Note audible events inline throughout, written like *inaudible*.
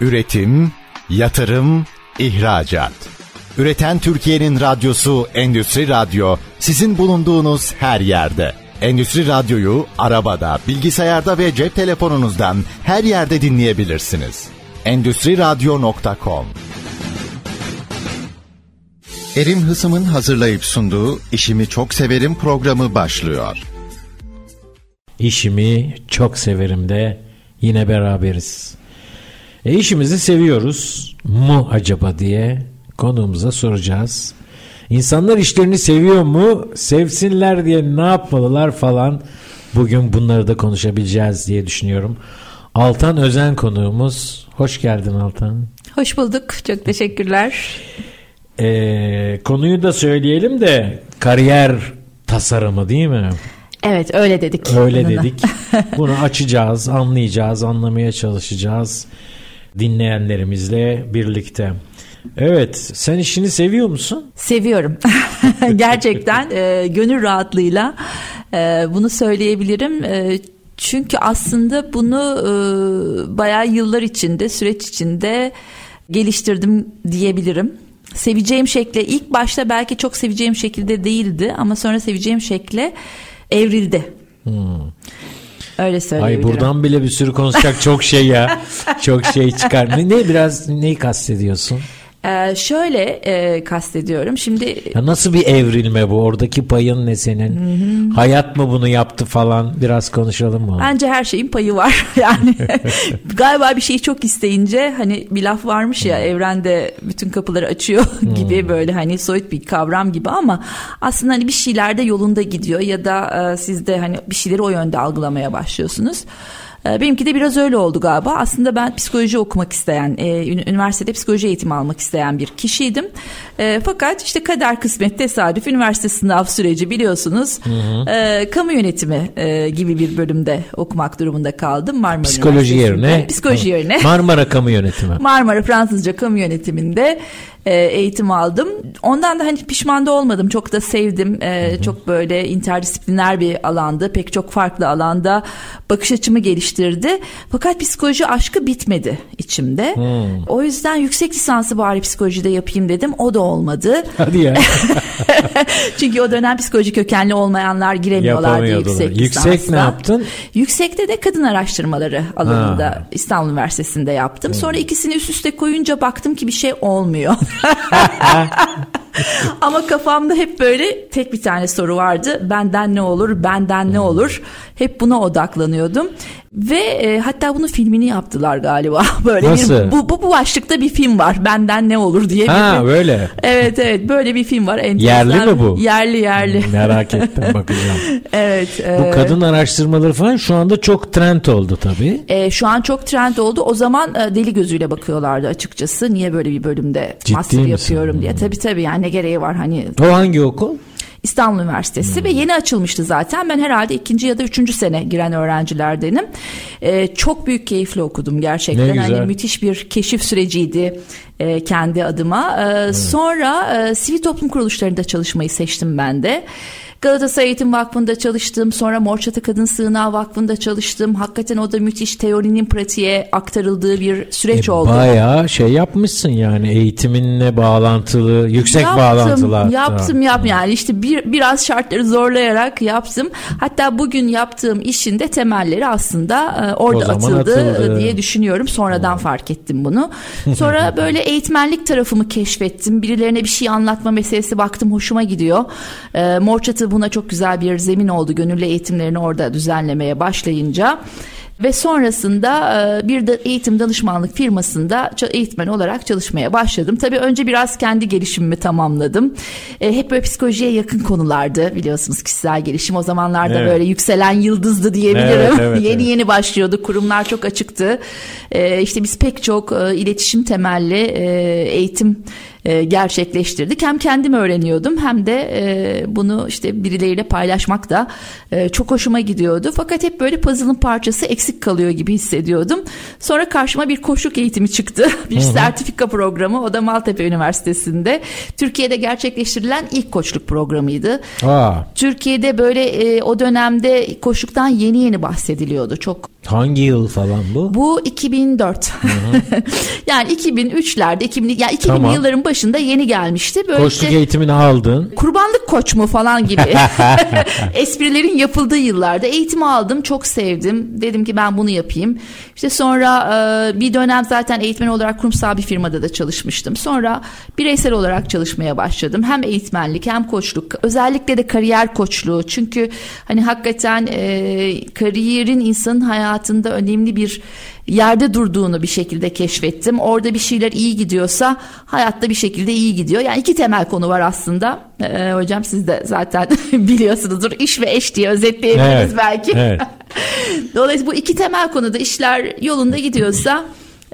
Üretim, yatırım, ihracat. Üreten Türkiye'nin radyosu Endüstri Radyo sizin bulunduğunuz her yerde. Endüstri Radyo'yu arabada, bilgisayarda ve cep telefonunuzdan her yerde dinleyebilirsiniz. Endüstri Radyo.com Erim Hısım'ın hazırlayıp sunduğu İşimi Çok Severim programı başlıyor. İşimi çok severim de yine beraberiz. E işimizi seviyoruz mu acaba diye konuğumuza soracağız. İnsanlar işlerini seviyor mu? Sevsinler diye ne yapmalılar falan. Bugün bunları da konuşabileceğiz diye düşünüyorum. Altan Özen konuğumuz. Hoş geldin Altan. Hoş bulduk. Çok teşekkürler. Ee, konuyu da söyleyelim de kariyer tasarımı değil mi? Evet öyle dedik. Öyle dedik. *laughs* Bunu açacağız, anlayacağız, anlamaya çalışacağız dinleyenlerimizle birlikte. Evet, sen işini seviyor musun? Seviyorum. *laughs* Gerçekten e, gönül rahatlığıyla e, bunu söyleyebilirim. E, çünkü aslında bunu e, bayağı yıllar içinde, süreç içinde geliştirdim diyebilirim. Seveceğim şekle ilk başta belki çok seveceğim şekilde değildi ama sonra seveceğim şekle evrildi. Hmm. Öyle söyleyebilirim. Ay buradan bile bir sürü konuşacak çok şey ya. çok şey çıkar. Ne, ne biraz neyi kastediyorsun? Ee, şöyle e, kastediyorum. Şimdi ya nasıl bir evrilme bu? Oradaki payın ne senin? Hı-hı. Hayat mı bunu yaptı falan? Biraz konuşalım mı? Bence her şeyin payı var. *laughs* yani *laughs* galiba bir şeyi çok isteyince hani bir laf varmış ya evrende bütün kapıları açıyor *laughs* gibi hmm. böyle hani soyut bir kavram gibi ama aslında hani bir şeyler de yolunda gidiyor ya da e, siz de hani bir şeyleri o yönde algılamaya başlıyorsunuz. Ee, benimki de biraz öyle oldu galiba. Aslında ben psikoloji okumak isteyen, e, üniversitede psikoloji eğitimi almak isteyen bir kişiydim. E, fakat işte kader kısmet tesadüf üniversite sınav süreci biliyorsunuz. Hı hı. E, kamu yönetimi gibi bir bölümde okumak durumunda kaldım. Marmara Psikoloji yerine. Psikoloji yerine. Marmara Kamu Yönetimi. Marmara Fransızca Kamu Yönetiminde e, eğitim aldım. Ondan da hani pişman da olmadım. Çok da sevdim. E, çok böyle interdisipliner bir alandı. Pek çok farklı alanda bakış açımı geliştirdi. Fakat psikoloji aşkı bitmedi içimde. Hmm. O yüzden yüksek lisansı bari psikolojide yapayım dedim. O da olmadı. Hadi ya. *laughs* Çünkü o dönem psikoloji kökenli olmayanlar giremiyorlardı yüksek lisansa. Yüksek ne yaptın? Yüksekte de kadın araştırmaları alanında ha. İstanbul Üniversitesi'nde yaptım. Hmm. Sonra ikisini üst üste koyunca baktım ki bir şey olmuyor. *laughs* *laughs* Ama kafamda hep böyle tek bir tane soru vardı. Benden ne olur, benden ne olur? Hep buna odaklanıyordum. Ve e, hatta bunun filmini yaptılar galiba. *laughs* Böyle Nasıl? bir bu, bu bu başlıkta bir film var. Benden ne olur diye. Ha bir, böyle. Evet evet böyle bir film var. Enteresan. Yerli mi bu? Yerli yerli. Hmm, merak ettim *laughs* bakacağım. evet. E, bu kadın araştırmaları falan şu anda çok trend oldu tabii. E, şu an çok trend oldu. O zaman e, deli gözüyle bakıyorlardı açıkçası. Niye böyle bir bölümde Ciddi master misin? yapıyorum diye. Hmm. Tabii tabii yani ne gereği var hani. O hangi okul? İstanbul Üniversitesi hmm. ve yeni açılmıştı zaten. Ben herhalde ikinci ya da üçüncü sene giren öğrencilerdenim. Ee, çok büyük keyifle okudum gerçekten. Hani müthiş bir keşif süreciydi e, kendi adıma. Ee, hmm. Sonra e, sivil toplum kuruluşlarında çalışmayı seçtim ben de. Galatasaray Eğitim Vakfı'nda çalıştım. Sonra Morçatı Kadın Sığınağı Vakfı'nda çalıştım. Hakikaten o da müthiş teorinin pratiğe aktarıldığı bir süreç e, oldu. Bayağı şey yapmışsın yani eğitiminle bağlantılı, yüksek yaptım, bağlantılı. Hatta. Yaptım yap yani işte bir biraz şartları zorlayarak yaptım. Hatta bugün yaptığım işin de temelleri aslında e, orada atıldı, atıldı diye düşünüyorum. Sonradan hmm. fark ettim bunu. *laughs* Sonra böyle eğitmenlik tarafımı keşfettim. Birilerine bir şey anlatma meselesi baktım hoşuma gidiyor. E, Morçatı buna çok güzel bir zemin oldu. Gönüllü eğitimlerini orada düzenlemeye başlayınca ve sonrasında e, bir de eğitim danışmanlık firmasında eğitmen olarak çalışmaya başladım. Tabii önce biraz kendi gelişimimi tamamladım. E, hep böyle psikolojiye yakın konulardı biliyorsunuz kişisel gelişim. O zamanlarda evet. böyle yükselen yıldızdı diyebilirim. Evet, evet, *laughs* yeni evet. yeni başlıyordu. Kurumlar çok açıktı. E, işte biz pek çok iletişim temelli eğitim e, gerçekleştirdik. Hem kendim öğreniyordum hem de e, bunu işte birileriyle paylaşmak da e, çok hoşuma gidiyordu. Fakat hep böyle puzzle'ın parçası eksik kalıyor gibi hissediyordum. Sonra karşıma bir koşuk eğitimi çıktı. *laughs* bir Hı-hı. sertifika programı. O da Maltepe Üniversitesi'nde. Türkiye'de gerçekleştirilen ilk koçluk programıydı. Aa. Türkiye'de böyle o dönemde koşuktan yeni yeni bahsediliyordu. Çok Hangi yıl falan bu? Bu 2004. *laughs* yani 2003'lerde 2000 ya 2000 tamam. yılların başında yeni gelmişti. Böyle Koçluk işte, eğitimini aldın. Kurbanlık koç mu falan gibi. *laughs* *laughs* Esprilerin yapıldığı yıllarda eğitimi aldım. Çok sevdim. Dedim ki ben bunu yapayım. İşte sonra e, bir dönem zaten eğitmen olarak kurumsal bir firmada da çalışmıştım. Sonra bireysel olarak çalışmaya başladım. Hem eğitmenlik hem koçluk. Özellikle de kariyer koçluğu. Çünkü hani hakikaten e, kariyerin insanın hayatında önemli bir yerde durduğunu bir şekilde keşfettim. Orada bir şeyler iyi gidiyorsa hayatta bir şekilde iyi gidiyor. Yani iki temel konu var aslında. Ee, hocam siz de zaten *laughs* biliyorsunuzdur. İş ve eş diye özetleyebiliriz evet, belki. Evet. *laughs* Dolayısıyla bu iki temel konuda işler yolunda gidiyorsa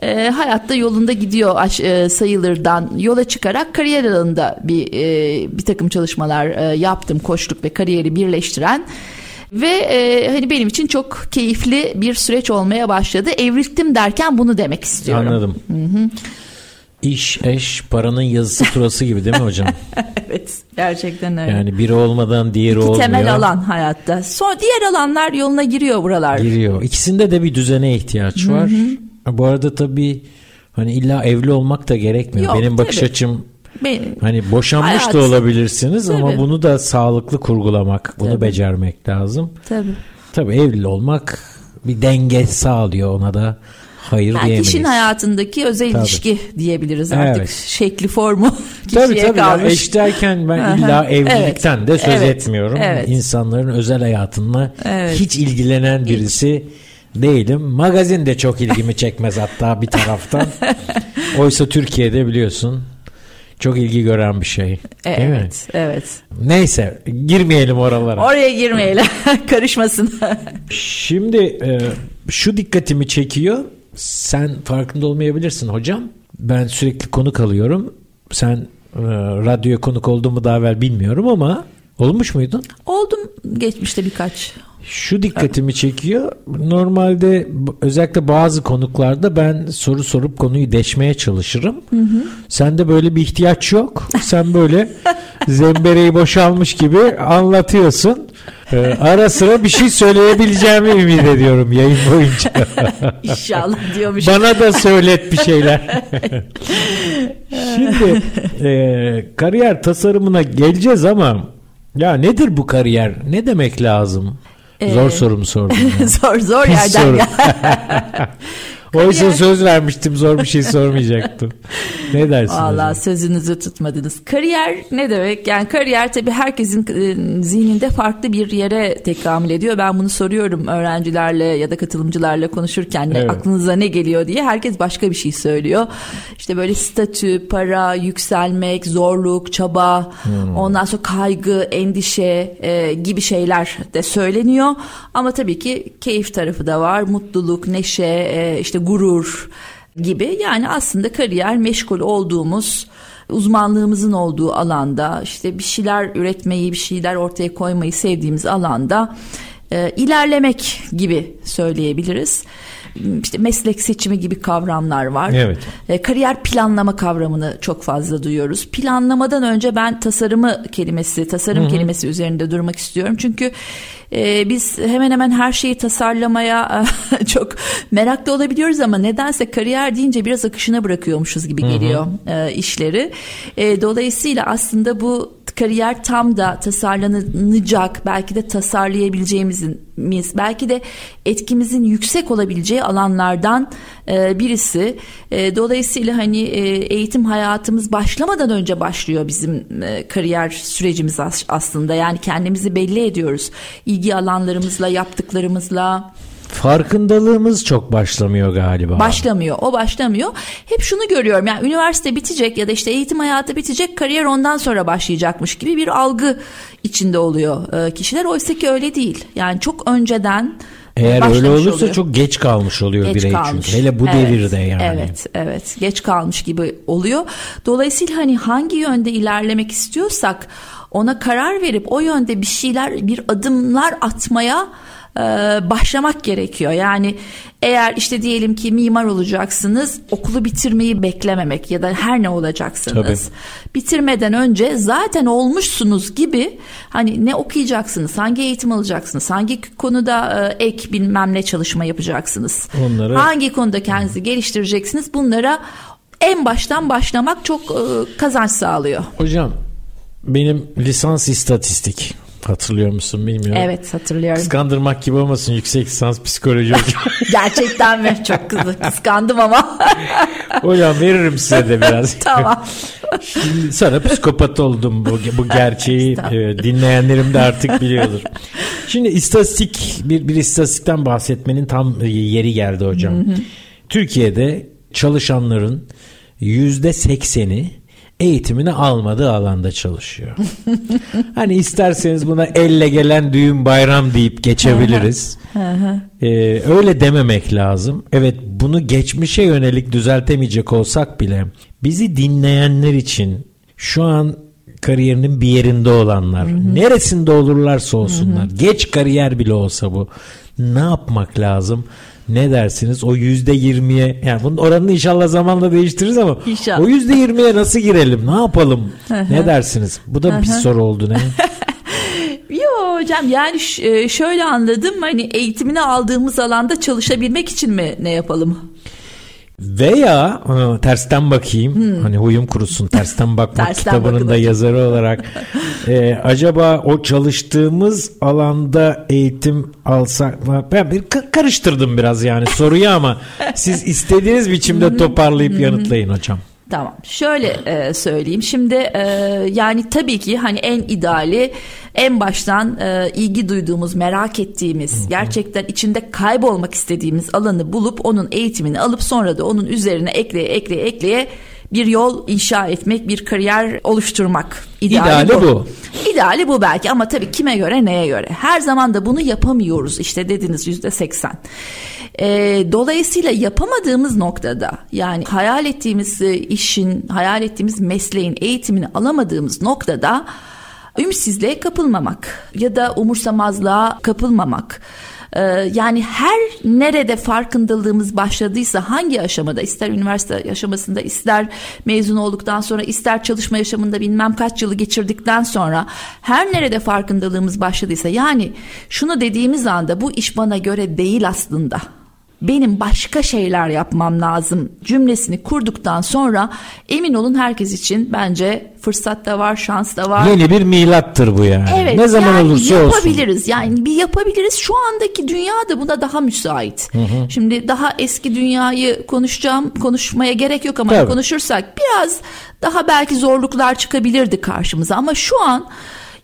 e, hayatta yolunda gidiyor aş, e, sayılırdan yola çıkarak kariyer alanında bir e, bir takım çalışmalar e, yaptım koçluk ve kariyeri birleştiren ve e, hani benim için çok keyifli bir süreç olmaya başladı. Evrildim derken bunu demek istiyorum. Anladım. Hı-hı. İş, eş, paranın yazısı turası gibi değil mi hocam? *laughs* evet, gerçekten öyle. Yani biri olmadan diğeri İki olmuyor. temel alan hayatta. Sonra diğer alanlar yoluna giriyor buralar. Giriyor. İkisinde de bir düzene ihtiyaç var. Hı-hı. Bu arada tabii hani illa evli olmak da gerekmiyor. Yok, Benim bakış tabii. açım benim, hani boşanmış hayat, da olabilirsiniz tabii. ama bunu da sağlıklı kurgulamak, bunu tabii. becermek lazım. Tabii. Tabii evli olmak bir denge sağlıyor ona da hayır yani diyemeyiz. Kişinin hayatındaki özel tabii. ilişki diyebiliriz artık evet. şekli formu *laughs* tabii, tabii kalmış. Yani eş derken ben illa evlilikten evet. de söz evet. etmiyorum. Evet. İnsanların özel hayatında evet. hiç ilgilenen birisi değilim. Magazin de çok ilgimi çekmez hatta bir taraftan. *laughs* Oysa Türkiye'de biliyorsun çok ilgi gören bir şey. Evet, değil mi? evet. Neyse, girmeyelim oralara. Oraya girmeyelim. *laughs* Karışmasın. Şimdi e, şu dikkatimi çekiyor. Sen farkında olmayabilirsin hocam. Ben sürekli konuk alıyorum. Sen e, radyoya konuk olduğumu daha evvel bilmiyorum ama olmuş muydun? Oldum geçmişte birkaç. Şu dikkatimi çekiyor. Normalde özellikle bazı konuklarda ben soru sorup konuyu deşmeye çalışırım. Hı hı. Sende böyle bir ihtiyaç yok. Sen böyle zembereyi boşalmış gibi anlatıyorsun. Ee, ara sıra bir şey söyleyebileceğimi ümit ediyorum yayın boyunca. *laughs* İnşallah diyormuş. Bana da söylet bir şeyler. *laughs* Şimdi e, kariyer tasarımına geleceğiz ama ya nedir bu kariyer? Ne demek lazım? Zor sorumu sordum. *laughs* zor zor *laughs* yerden ya. *laughs* Oysa söz vermiştim zor bir şey sormayacaktım. Ne *laughs* dersin? Valla sözünüzü tutmadınız. Kariyer ne demek? Yani kariyer tabii herkesin e, zihninde farklı bir yere tekamül ediyor. Ben bunu soruyorum öğrencilerle ya da katılımcılarla konuşurken evet. aklınıza ne geliyor diye. Herkes başka bir şey söylüyor. İşte böyle statü, para, yükselmek, zorluk, çaba, hmm. ondan sonra kaygı, endişe e, gibi şeyler de söyleniyor. Ama tabii ki keyif tarafı da var. Mutluluk, neşe, e, işte gurur gibi yani aslında kariyer meşgul olduğumuz uzmanlığımızın olduğu alanda işte bir şeyler üretmeyi bir şeyler ortaya koymayı sevdiğimiz alanda e, ilerlemek gibi söyleyebiliriz. İşte meslek seçimi gibi kavramlar var. Evet. E, kariyer planlama kavramını çok fazla duyuyoruz. Planlamadan önce ben tasarımı kelimesi, tasarım Hı-hı. kelimesi üzerinde durmak istiyorum. Çünkü e, biz hemen hemen her şeyi tasarlamaya *laughs* çok meraklı olabiliyoruz ama nedense kariyer deyince biraz akışına bırakıyormuşuz gibi geliyor e, işleri. E, dolayısıyla aslında bu kariyer tam da tasarlanacak belki de tasarlayabileceğimiz belki de etkimizin yüksek olabileceği alanlardan e, birisi. E, dolayısıyla hani e, eğitim hayatımız başlamadan önce başlıyor bizim e, kariyer sürecimiz aslında. Yani kendimizi belli ediyoruz. İlgi alanlarımızla, yaptıklarımızla. Farkındalığımız çok başlamıyor galiba. Başlamıyor. O başlamıyor. Hep şunu görüyorum. Yani üniversite bitecek ya da işte eğitim hayatı bitecek, kariyer ondan sonra başlayacakmış gibi bir algı içinde oluyor kişiler. Oysa ki öyle değil. Yani çok önceden eğer öyle olursa oluyor. çok geç kalmış oluyor geç birey kalmış. çünkü. Hele bu evet, devirde yani. Evet, evet. Geç kalmış gibi oluyor. Dolayısıyla hani hangi yönde ilerlemek istiyorsak ona karar verip o yönde bir şeyler, bir adımlar atmaya e, başlamak gerekiyor. Yani eğer işte diyelim ki mimar olacaksınız okulu bitirmeyi beklememek ya da her ne olacaksınız Tabii. bitirmeden önce zaten olmuşsunuz gibi hani ne okuyacaksınız hangi eğitim alacaksınız hangi konuda e, ek bilmem ne çalışma yapacaksınız Onları... hangi konuda kendinizi geliştireceksiniz bunlara en baştan başlamak çok e, kazanç sağlıyor. Hocam benim lisans istatistik Hatırlıyor musun bilmiyorum. Evet hatırlıyorum. Kıskandırmak gibi olmasın yüksek lisans psikoloji. *laughs* Gerçekten mi? Çok kızı kıskandım ama. *laughs* hocam veririm size de biraz. *laughs* tamam. Şimdi sonra psikopat oldum bu, bu gerçeği e, dinleyenlerim de artık biliyordur. Şimdi istatistik bir, bir istatistikten bahsetmenin tam yeri geldi hocam. Hı hı. Türkiye'de çalışanların yüzde sekseni eğitimini almadığı alanda çalışıyor. *laughs* hani isterseniz buna elle gelen düğün bayram deyip geçebiliriz. ee, öyle dememek lazım. Evet bunu geçmişe yönelik düzeltemeyecek olsak bile bizi dinleyenler için şu an kariyerinin bir yerinde olanlar, Hı-hı. neresinde olurlarsa olsunlar, Hı-hı. geç kariyer bile olsa bu ne yapmak lazım? Ne dersiniz? O yüzde yirmiye yani bunun oranını inşallah zamanla değiştiririz ama inşallah. o yüzde yirmiye nasıl girelim? Ne yapalım? ne dersiniz? Bu da bir soru oldu ne? *laughs* Yo hocam yani e, şöyle anladım hani eğitimini aldığımız alanda çalışabilmek için mi ne yapalım? Veya e, tersten bakayım hmm. hani huyum kurusun tersten bakmak *laughs* tersten kitabının da yazarı olarak *laughs* e, acaba o çalıştığımız alanda eğitim alsak mı? Ben bir karıştırdım biraz yani soruyu ama *laughs* siz istediğiniz biçimde toparlayıp yanıtlayın hocam. Tamam. Şöyle e, söyleyeyim. Şimdi e, yani tabii ki hani en ideali en baştan e, ilgi duyduğumuz, merak ettiğimiz, gerçekten içinde kaybolmak istediğimiz alanı bulup onun eğitimini alıp sonra da onun üzerine ekleye ekleye ekleye bir yol inşa etmek, bir kariyer oluşturmak. İdeali, İdeali bu. bu. İdeali bu belki ama tabii kime göre neye göre. Her zaman da bunu yapamıyoruz işte dediniz yüzde seksen. E, dolayısıyla yapamadığımız noktada yani hayal ettiğimiz e, işin, hayal ettiğimiz mesleğin eğitimini alamadığımız noktada ümitsizliğe kapılmamak ya da umursamazlığa kapılmamak. Ee, yani her nerede farkındalığımız başladıysa hangi aşamada ister üniversite aşamasında ister mezun olduktan sonra ister çalışma yaşamında bilmem kaç yılı geçirdikten sonra her nerede farkındalığımız başladıysa yani şunu dediğimiz anda bu iş bana göre değil aslında benim başka şeyler yapmam lazım cümlesini kurduktan sonra emin olun herkes için bence fırsat da var, şans da var. Yeni bir milattır bu yani. Evet, ne zaman yani olursa yapabiliriz. Olsun. Yani bir yapabiliriz. Şu andaki dünya da buna daha müsait. Hı hı. Şimdi daha eski dünyayı konuşacağım, konuşmaya gerek yok ama Tabii. konuşursak biraz daha belki zorluklar çıkabilirdi karşımıza ama şu an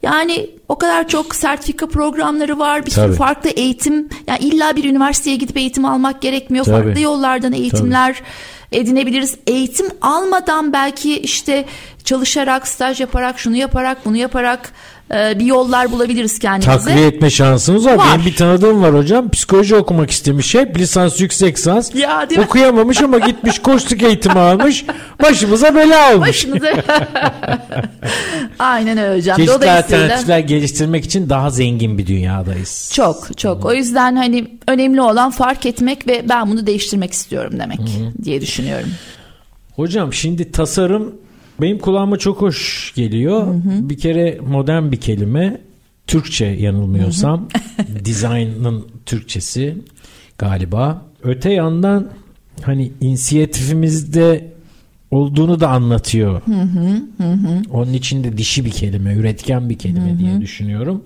yani o kadar çok sertifika programları var. Bir sürü farklı eğitim. Yani illa bir üniversiteye gidip eğitim almak gerekmiyor. Tabii. Farklı yollardan eğitimler Tabii. edinebiliriz. Eğitim almadan belki işte çalışarak, staj yaparak, şunu yaparak, bunu yaparak e, bir yollar bulabiliriz kendimize. Takviye etme şansımız var. var. Benim bir tanıdığım var hocam. Psikoloji okumak istemiş hep. Lisans, yüksek lisans. Ya, Okuyamamış ama gitmiş koçluk eğitimi almış. Başımıza bela olmuş. Başımıza. *laughs* Aynen öyle hocam. Çeşitli Dolayısıyla... alternatifler geliştirmek için daha zengin bir dünyadayız. Çok çok. O yüzden hani önemli olan fark etmek ve ben bunu değiştirmek istiyorum demek Hı-hı. diye düşünüyorum. Hocam şimdi tasarım benim kulağıma çok hoş geliyor. Hı hı. Bir kere modern bir kelime. Türkçe yanılmıyorsam. *laughs* Design'ın Türkçesi galiba. Öte yandan hani inisiyatifimizde olduğunu da anlatıyor. Hı hı, hı. Onun için de dişi bir kelime, üretken bir kelime hı hı. diye düşünüyorum.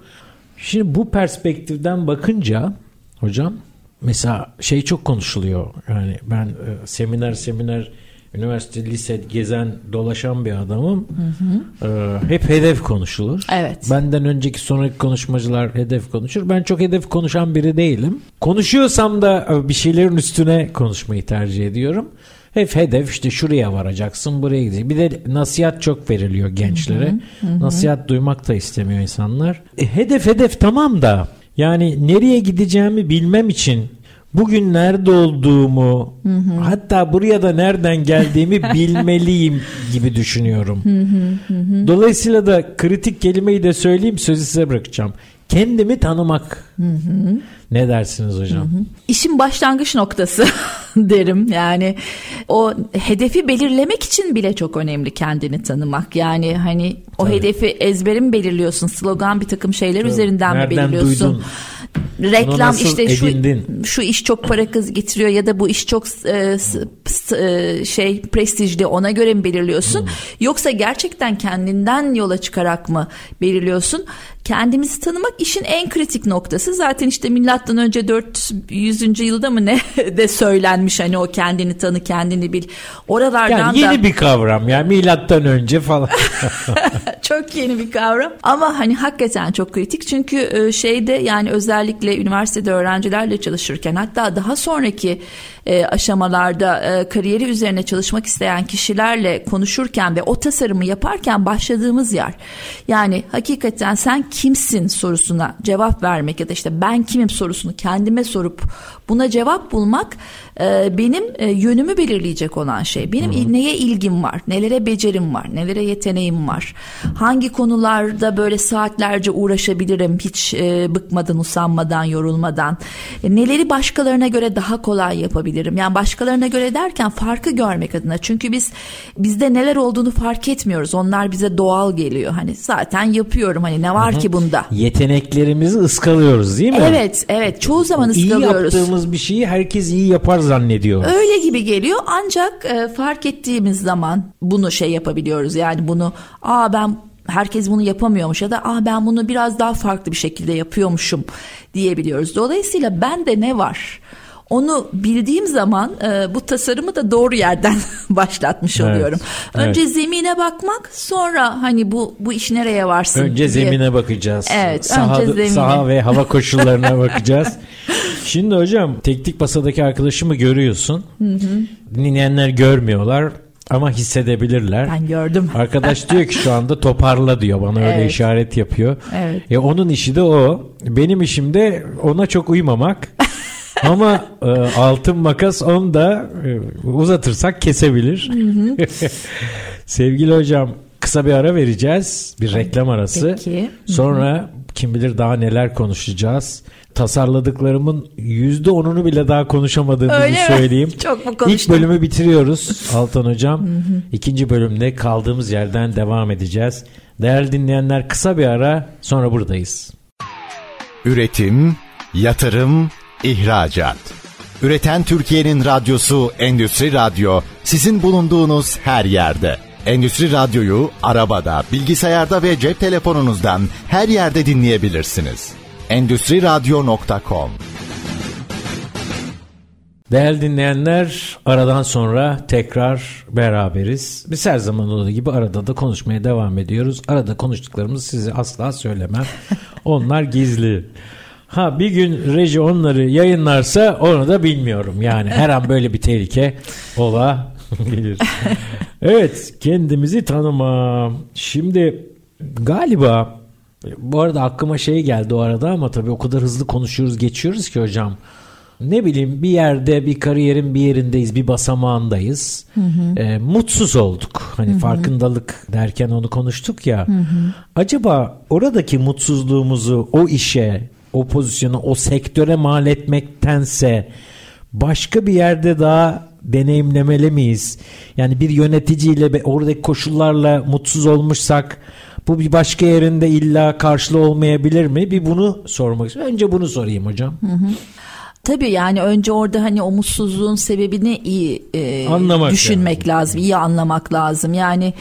Şimdi bu perspektiften bakınca hocam mesela şey çok konuşuluyor. Yani ben e, seminer seminer üniversite, lise gezen, dolaşan bir adamım. Hı hı. Ee, hep hedef konuşulur. Evet. Benden önceki sonraki konuşmacılar hedef konuşur. Ben çok hedef konuşan biri değilim. Konuşuyorsam da e, bir şeylerin üstüne konuşmayı tercih ediyorum. Hep hedef işte şuraya varacaksın, buraya gideceksin. Bir de nasihat çok veriliyor gençlere. Hı hı. Nasihat duymak da istemiyor insanlar. E, hedef hedef tamam da yani nereye gideceğimi bilmem için bugün nerede olduğumu hı hı. hatta buraya da nereden geldiğimi *laughs* bilmeliyim gibi düşünüyorum. Hı hı hı. Dolayısıyla da kritik kelimeyi de söyleyeyim sözü size bırakacağım. kendimi tanımak. Hı hı. Ne dersiniz hocam? Hı hı. İşin başlangıç noktası *laughs* derim. Yani o hedefi belirlemek için bile çok önemli kendini tanımak. Yani hani o Tabii. hedefi ezberim belirliyorsun? Slogan bir takım şeyler Tabii. üzerinden Nereden mi belirliyorsun? Duydun? Reklam işte şu şu iş çok para kız getiriyor ya da bu iş çok e, e, şey prestijli ona göre mi belirliyorsun? Hmm. yoksa gerçekten kendinden yola çıkarak mı belirliyorsun kendimizi tanımak işin en kritik noktası. Zaten işte milattan önce 400. yılda mı ne *laughs* de söylenmiş hani o kendini tanı kendini bil. Oralardan yani yeni da... bir kavram yani milattan önce falan. *laughs* *laughs* çok yeni bir kavram ama hani hakikaten çok kritik çünkü e, şeyde yani özellikle üniversitede öğrencilerle çalışırken hatta daha sonraki e, aşamalarda e, kariyeri üzerine çalışmak isteyen kişilerle konuşurken ve o tasarımı yaparken başladığımız yer. Yani hakikaten sen kimsin sorusuna cevap vermek ya da işte ben kimim sorusunu kendime sorup buna cevap bulmak e, benim e, yönümü belirleyecek olan şey. Benim Hı-hı. neye ilgim var, nelere becerim var, nelere yeteneğim var. Hangi konularda böyle saatlerce uğraşabilirim hiç e, bıkmadan, usanmadan, yorulmadan. E, neleri başkalarına göre daha kolay yapabilirim. Yani başkalarına göre derken farkı görmek adına. Çünkü biz bizde neler olduğunu fark etmiyoruz. Onlar bize doğal geliyor. Hani zaten yapıyorum. Hani ne var Hı-hı. ki bunda? Yeteneklerimizi ıskalıyoruz değil mi? Evet, evet. Çoğu zaman ıskalıyoruz. İyi yaptığımız bir şeyi herkes iyi yapar zannediyor. Öyle gibi geliyor ancak e, fark ettiğimiz zaman bunu şey yapabiliyoruz. Yani bunu aa ben herkes bunu yapamıyormuş ya da aa ben bunu biraz daha farklı bir şekilde yapıyormuşum diyebiliyoruz. Dolayısıyla bende ne var? Onu bildiğim zaman e, bu tasarımı da doğru yerden *laughs* başlatmış evet, oluyorum. Önce evet. zemine bakmak, sonra hani bu bu iş nereye varsın? Önce diye. zemine bakacağız. Evet, saha, önce zemine. Saha ve hava *laughs* koşullarına bakacağız. Şimdi hocam teknik masadaki arkadaşımı görüyorsun. Hı hı. Dinleyenler görmüyorlar ama hissedebilirler. Ben gördüm. Arkadaş *laughs* diyor ki şu anda toparla diyor. Bana öyle evet. işaret yapıyor. Evet. E onun işi de o. Benim işim de ona çok uymamak. Ama e, altın makas onu da e, uzatırsak kesebilir. *laughs* Sevgili hocam kısa bir ara vereceğiz. Bir reklam arası. Peki. Sonra kim bilir daha neler konuşacağız. Tasarladıklarımın yüzde onunu bile daha konuşamadığımızı Öyle söyleyeyim. Mi? *laughs* Çok mu konuştum? İlk bölümü bitiriyoruz *laughs* Altan Hocam. İkinci bölümde kaldığımız yerden devam edeceğiz. Değerli dinleyenler kısa bir ara sonra buradayız. Üretim, yatırım, ihracat. Üreten Türkiye'nin radyosu Endüstri Radyo sizin bulunduğunuz her yerde. Endüstri Radyo'yu arabada, bilgisayarda ve cep telefonunuzdan her yerde dinleyebilirsiniz. Endüstri Radyo.com Değerli dinleyenler aradan sonra tekrar beraberiz. Biz her zaman olduğu gibi arada da konuşmaya devam ediyoruz. Arada konuştuklarımızı size asla söylemem. *laughs* Onlar gizli. Ha bir gün reji onları yayınlarsa onu da bilmiyorum. Yani her an böyle bir tehlike olabilir. *laughs* evet kendimizi tanıma. Şimdi galiba bu arada aklıma şey geldi o arada ama tabii o kadar hızlı konuşuyoruz geçiyoruz ki hocam. Ne bileyim bir yerde bir kariyerin bir yerindeyiz bir basamağındayız. Hı hı. E, mutsuz olduk. Hani hı hı. farkındalık derken onu konuştuk ya. Hı hı. Acaba oradaki mutsuzluğumuzu o işe o pozisyona, o sektöre mal etmektense başka bir yerde daha deneyimlemeli miyiz? Yani bir yöneticiyle oradaki koşullarla mutsuz olmuşsak bu bir başka yerinde illa karşılığı olmayabilir mi? Bir bunu sormak istiyorum. Önce bunu sorayım hocam. Hı hı. Tabii yani önce orada hani o mutsuzluğun sebebini iyi e, Anlamak düşünmek yani. lazım, iyi anlamak lazım. Yani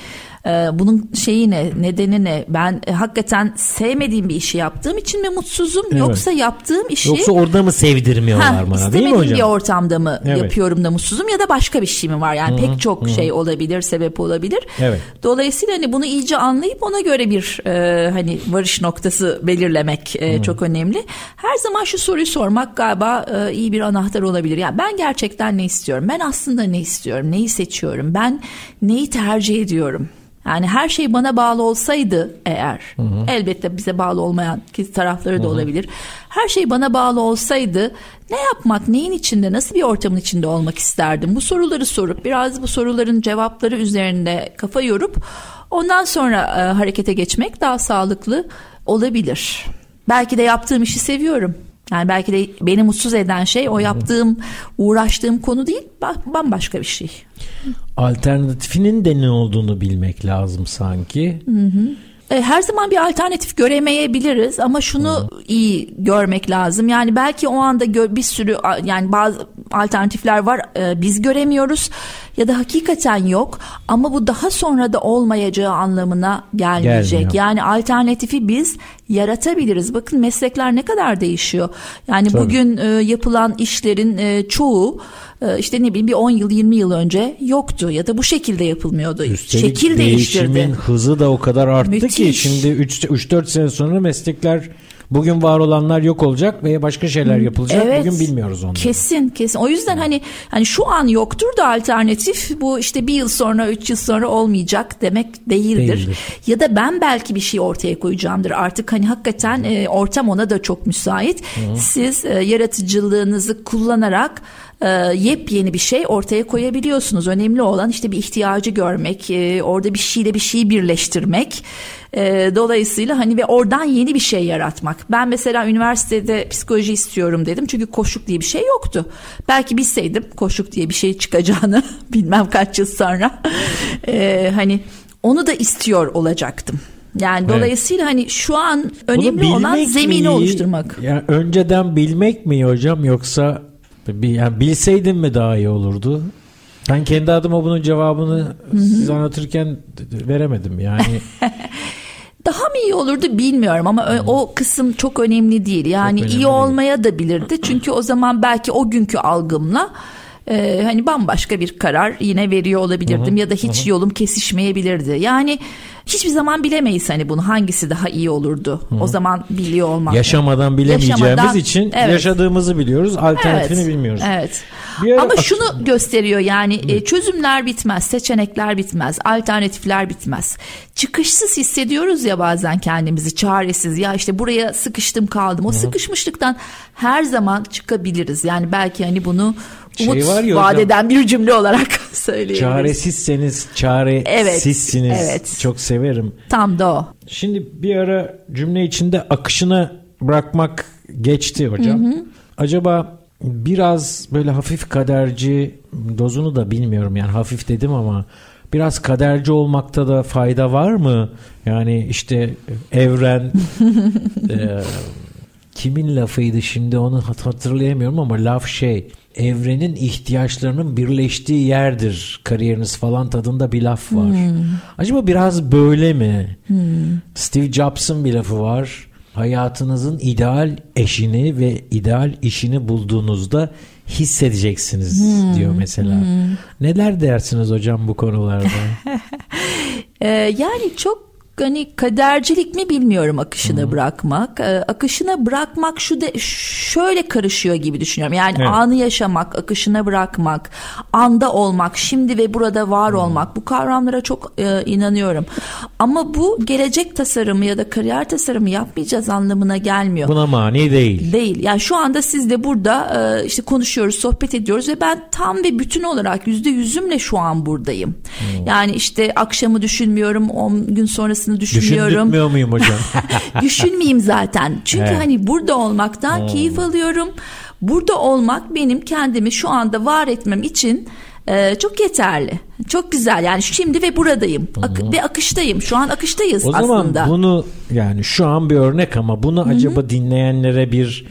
ee, bunun şeyi ne, nedeni ne? Ben e, hakikaten sevmediğim bir işi yaptığım için mi mutsuzum evet. yoksa yaptığım işi Yoksa orada mı sevdirmiyorlar ha, bana değil mi hocam? bir ortamda mı evet. yapıyorum da mutsuzum ya da başka bir şey mi var? Yani Hı-hı. pek çok Hı-hı. şey olabilir, sebep olabilir. Evet. Dolayısıyla hani bunu iyice anlayıp ona göre bir e, hani varış noktası belirlemek e, çok önemli. Her zaman şu soruyu sormak galiba e, iyi bir anahtar olabilir. Yani ben gerçekten ne istiyorum? Ben aslında ne istiyorum? Neyi seçiyorum? Ben neyi tercih ediyorum? Yani her şey bana bağlı olsaydı eğer hı hı. elbette bize bağlı olmayan tarafları da hı hı. olabilir. Her şey bana bağlı olsaydı ne yapmak, neyin içinde, nasıl bir ortamın içinde olmak isterdim? Bu soruları sorup biraz bu soruların cevapları üzerinde kafa yorup ondan sonra e, harekete geçmek daha sağlıklı olabilir. belki de yaptığım işi seviyorum. Yani belki de beni mutsuz eden şey o yaptığım, uğraştığım konu değil, bambaşka bir şey. Alternatifinin de ne olduğunu bilmek lazım sanki. Hı hı. E, her zaman bir alternatif göremeyebiliriz ama şunu Hı. iyi görmek lazım. Yani belki o anda gö- bir sürü yani bazı alternatifler var e, biz göremiyoruz ya da hakikaten yok ama bu daha sonra da olmayacağı anlamına gelmeyecek. Gelmiyor. Yani alternatifi biz yaratabiliriz. Bakın meslekler ne kadar değişiyor. Yani Tabii. bugün e, yapılan işlerin e, çoğu e, işte ne bileyim bir 10 yıl 20 yıl önce yoktu ya da bu şekilde yapılmıyordu. Üstelik Şekil değiştirdi. Hızı da o kadar arttı Müthiş. ki şimdi 3-4 sene sonra meslekler Bugün var olanlar yok olacak ve başka şeyler yapılacak. Evet, Bugün bilmiyoruz onları. Kesin kesin. O yüzden hani hani şu an yoktur da alternatif bu işte bir yıl sonra üç yıl sonra olmayacak demek değildir. değildir. Ya da ben belki bir şey ortaya koyacağımdır. Artık hani hakikaten e, ortam ona da çok müsait. Hı. Siz e, yaratıcılığınızı kullanarak e, yepyeni bir şey ortaya koyabiliyorsunuz. Önemli olan işte bir ihtiyacı görmek, e, orada bir şeyle bir şeyi birleştirmek. E, dolayısıyla hani ve oradan yeni bir şey yaratmak. Ben mesela üniversitede psikoloji istiyorum dedim. Çünkü koşuk diye bir şey yoktu. Belki bilseydim koşuk diye bir şey çıkacağını *laughs* bilmem kaç yıl sonra. E, hani onu da istiyor olacaktım. Yani evet. dolayısıyla hani şu an önemli olan zemini mi? oluşturmak. Yani önceden bilmek mi hocam yoksa yani bilseydim mi daha iyi olurdu? Ben kendi adıma bunun cevabını siz anlatırken veremedim yani. *laughs* Daha mı iyi olurdu bilmiyorum ama hmm. o kısım çok önemli değil. Yani önemli iyi olmaya da bilirdi. Çünkü o zaman belki o günkü algımla e, hani bambaşka bir karar yine veriyor olabilirdim hı ya da hiç hı yolum kesişmeyebilirdi. Yani hiçbir zaman bilemeyiz hani bunu hangisi daha iyi olurdu. Hı. O zaman biliyor olmak. Yaşamadan bilemeyeceğimiz Yaşamadan, için evet. yaşadığımızı biliyoruz, alternatifini evet, bilmiyoruz. Evet. Ama şunu gösteriyor yani Hı. çözümler bitmez, seçenekler bitmez, alternatifler bitmez. Çıkışsız hissediyoruz ya bazen kendimizi çaresiz. Ya işte buraya sıkıştım kaldım. O Hı. sıkışmışlıktan her zaman çıkabiliriz. Yani belki hani bunu şey umut var ya vadeden bir cümle olarak *laughs* söyleyebiliriz. Çaresizseniz çaresizsiniz. Evet, evet. Çok severim. Tam da o. Şimdi bir ara cümle içinde akışına bırakmak geçti hocam. Hı hı. Acaba biraz böyle hafif kaderci dozunu da bilmiyorum yani hafif dedim ama biraz kaderci olmakta da fayda var mı? Yani işte evren *laughs* e, kimin lafıydı şimdi onu hatırlayamıyorum ama laf şey evrenin ihtiyaçlarının birleştiği yerdir kariyeriniz falan tadında bir laf var. Hmm. Acaba biraz böyle mi? Hmm. Steve Jobs'ın bir lafı var. Hayatınızın ideal eşini ve ideal işini bulduğunuzda hissedeceksiniz hmm. diyor mesela. Hmm. Neler dersiniz hocam bu konularda? *laughs* ee, yani çok hani kadercilik mi bilmiyorum akışına Hı-hı. bırakmak. Ee, akışına bırakmak şu de şöyle karışıyor gibi düşünüyorum. Yani evet. anı yaşamak, akışına bırakmak, anda olmak, şimdi ve burada var Hı-hı. olmak bu kavramlara çok e, inanıyorum. Ama bu gelecek tasarımı ya da kariyer tasarımı yapmayacağız anlamına gelmiyor. Buna mani değil. Değil. Yani şu anda siz de burada e, işte konuşuyoruz, sohbet ediyoruz ve ben tam ve bütün olarak yüzde yüzümle şu an buradayım. Hı-hı. Yani işte akşamı düşünmüyorum, 10 gün sonrası sonrasını düşünüyorum. Düşündürtmüyor muyum hocam? *laughs* Düşünmeyeyim zaten. Çünkü evet. hani burada olmaktan hmm. keyif alıyorum. Burada olmak benim kendimi şu anda var etmem için e, çok yeterli. Çok güzel yani şimdi ve buradayım Ak- ve akıştayım. Şu an akıştayız o aslında. O zaman bunu yani şu an bir örnek ama bunu Hı-hı. acaba dinleyenlere bir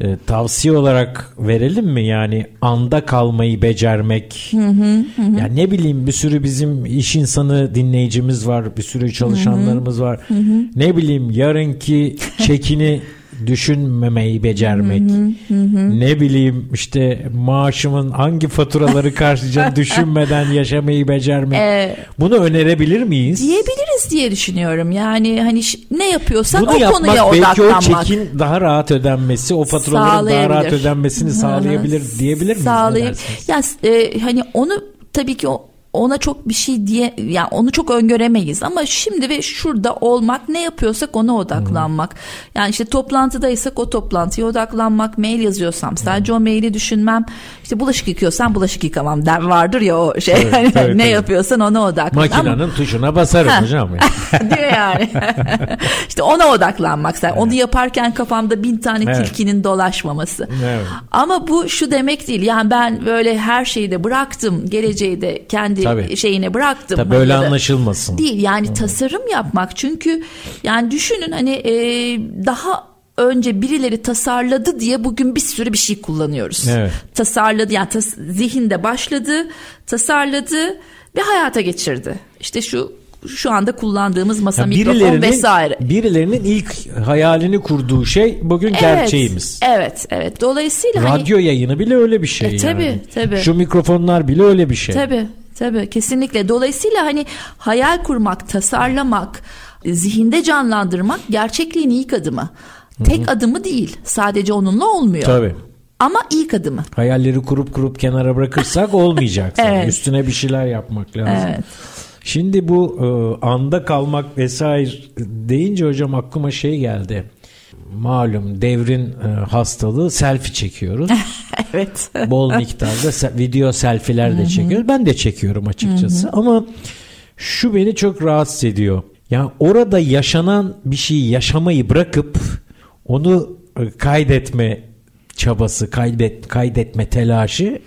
e, tavsiye olarak verelim mi? Yani anda kalmayı becermek. Hı-hı. Yani ne bileyim bir sürü bizim iş insanı dinleyicimiz var. Bir sürü çalışanlarımız var. Hı-hı. Ne bileyim yarınki çekini düşünmemeyi becermek. Hı hı, hı. Ne bileyim işte maaşımın hangi faturaları *laughs* karşılayacağını düşünmeden yaşamayı becermek. Ee, Bunu önerebilir miyiz? Diyebiliriz diye düşünüyorum. Yani hani ne yapıyorsak Bunu o yapmak, konuya odaklanmak. Belki o çekin daha rahat ödenmesi, o faturaların daha rahat ödenmesini sağlayabilir diyebilir miyiz? Sağlayabilir. Ya e, hani onu tabii ki o ona çok bir şey diye yani onu çok öngöremeyiz ama şimdi ve şurada olmak ne yapıyorsak ona odaklanmak. Hmm. Yani işte toplantıdaysak o toplantıya odaklanmak, mail yazıyorsam sadece hmm. o maili düşünmem. İşte bulaşık yıkıyorsam bulaşık yıkamam der vardır ya o şey. Evet, hani tabii, ne tabii. yapıyorsan ona odaklan. Makinenin ama, tuşuna basarım ha, hocam. *laughs* diyor yani. *laughs* işte ona odaklanmak. Evet. Onu yaparken kafamda bin tane evet. tilkinin dolaşmaması. Evet. Ama bu şu demek değil. Yani ben böyle her şeyi de bıraktım. Geleceği de kendi Tabii. şeyine bıraktım. Tabii böyle hani anlaşılmasın. Değil yani Hı. tasarım yapmak. Çünkü yani düşünün hani e, daha önce birileri tasarladı diye bugün bir sürü bir şey kullanıyoruz. Evet. Tasarladı yani tas, zihinde başladı, tasarladı ve hayata geçirdi. İşte şu şu anda kullandığımız masa ya mikrofon vesaire. Birilerinin ilk hayalini kurduğu şey bugün evet, gerçeğimiz. Evet, evet. Dolayısıyla radyo hani, yayını bile öyle bir şey e, tabii, yani. Tabii. Şu mikrofonlar bile öyle bir şey. Tabii, tabii. Kesinlikle. Dolayısıyla hani hayal kurmak, tasarlamak, zihinde canlandırmak gerçekliğin ilk adımı. Tek Hı-hı. adımı değil. Sadece onunla olmuyor. Tabii. Ama ilk adımı. Hayalleri kurup kurup kenara bırakırsak *laughs* olmayacak. evet. Üstüne bir şeyler yapmak lazım. Evet. Şimdi bu e, anda kalmak vesaire deyince hocam aklıma şey geldi. Malum devrin e, hastalığı selfie çekiyoruz. *laughs* evet. Bol miktarda video selfiler de çekiyoruz. Ben de çekiyorum açıkçası. Ama şu beni çok rahatsız ediyor. Yani orada yaşanan bir şeyi yaşamayı bırakıp onu e, kaydetme çabası, kaydet kaydetme telaşı.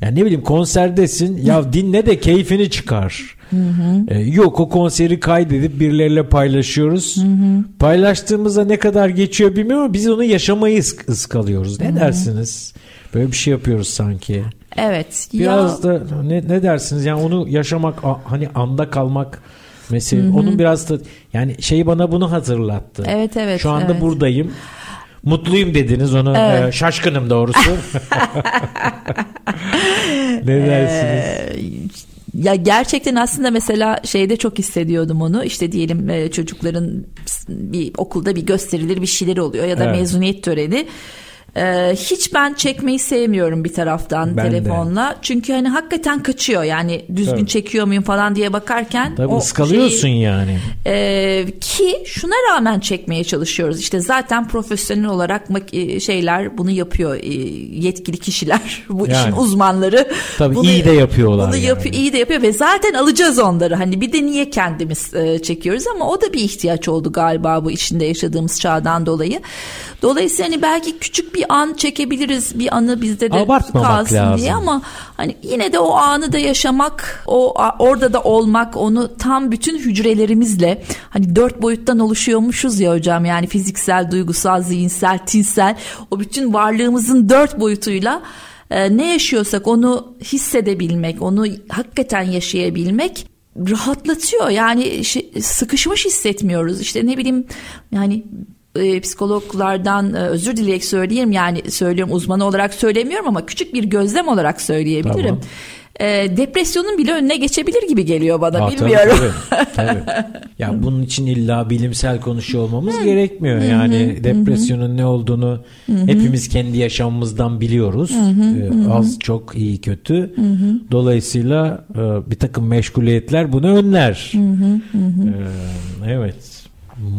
Yani ne bileyim konserdesin ya *laughs* dinle de keyfini çıkar. Hı hı. Ee, yok o konseri kaydedip birileriyle paylaşıyoruz. Hı hı. Paylaştığımızda ne kadar geçiyor bilmiyorum ama biz onu yaşamayı ısk- ıskalıyoruz. Ne hı hı. dersiniz? Böyle bir şey yapıyoruz sanki. Evet. Biraz ya... da ne, ne dersiniz? Yani onu yaşamak hani anda kalmak mesela hı hı. onun biraz da yani şey bana bunu hatırlattı. Evet evet. Şu anda evet. buradayım. Mutluyum dediniz onu evet. e, şaşkınım doğrusu. *laughs* ne dersiniz? Ee, ya gerçekten aslında mesela şeyde çok hissediyordum onu işte diyelim e, çocukların bir okulda bir gösterilir bir şeyler oluyor ya da evet. mezuniyet töreni ee, hiç ben çekmeyi sevmiyorum bir taraftan ben telefonla. De. Çünkü hani hakikaten kaçıyor. Yani düzgün Tabii. çekiyor muyum falan diye bakarken. Tabii o ıskalıyorsun şeyi, yani. E, ki şuna rağmen çekmeye çalışıyoruz. İşte zaten profesyonel olarak e, şeyler bunu yapıyor. E, yetkili kişiler, *laughs* bu yani. işin uzmanları. Tabii bunu, iyi de yapıyorlar. Bunu yani. yapıyor, iyi de yapıyor ve zaten alacağız onları. Hani bir de niye kendimiz e, çekiyoruz ama o da bir ihtiyaç oldu galiba bu içinde yaşadığımız çağdan dolayı. Dolayısıyla hani belki küçük bir an çekebiliriz bir anı bizde de Abartmamak kalsın lazım. diye ama hani yine de o anı da yaşamak, o orada da olmak, onu tam bütün hücrelerimizle hani dört boyuttan oluşuyormuşuz ya hocam yani fiziksel, duygusal, zihinsel, tinsel o bütün varlığımızın dört boyutuyla e, ne yaşıyorsak onu hissedebilmek, onu hakikaten yaşayabilmek rahatlatıyor. Yani sıkışmış hissetmiyoruz. İşte ne bileyim yani e, psikologlardan e, özür dileyerek söyleyeyim yani söylüyorum uzmanı olarak söylemiyorum ama küçük bir gözlem olarak söyleyebilirim. Tamam. E, depresyonun bile önüne geçebilir gibi geliyor bana Aa, bilmiyorum. Tabii, tabii, tabii. Ya *laughs* bunun için illa bilimsel konuşuyor olmamız gerekmiyor. Yani depresyonun ne olduğunu hepimiz kendi yaşamımızdan biliyoruz. Ee, az çok iyi kötü. Dolayısıyla e, bir takım meşguliyetler bunu önler. Ee, evet.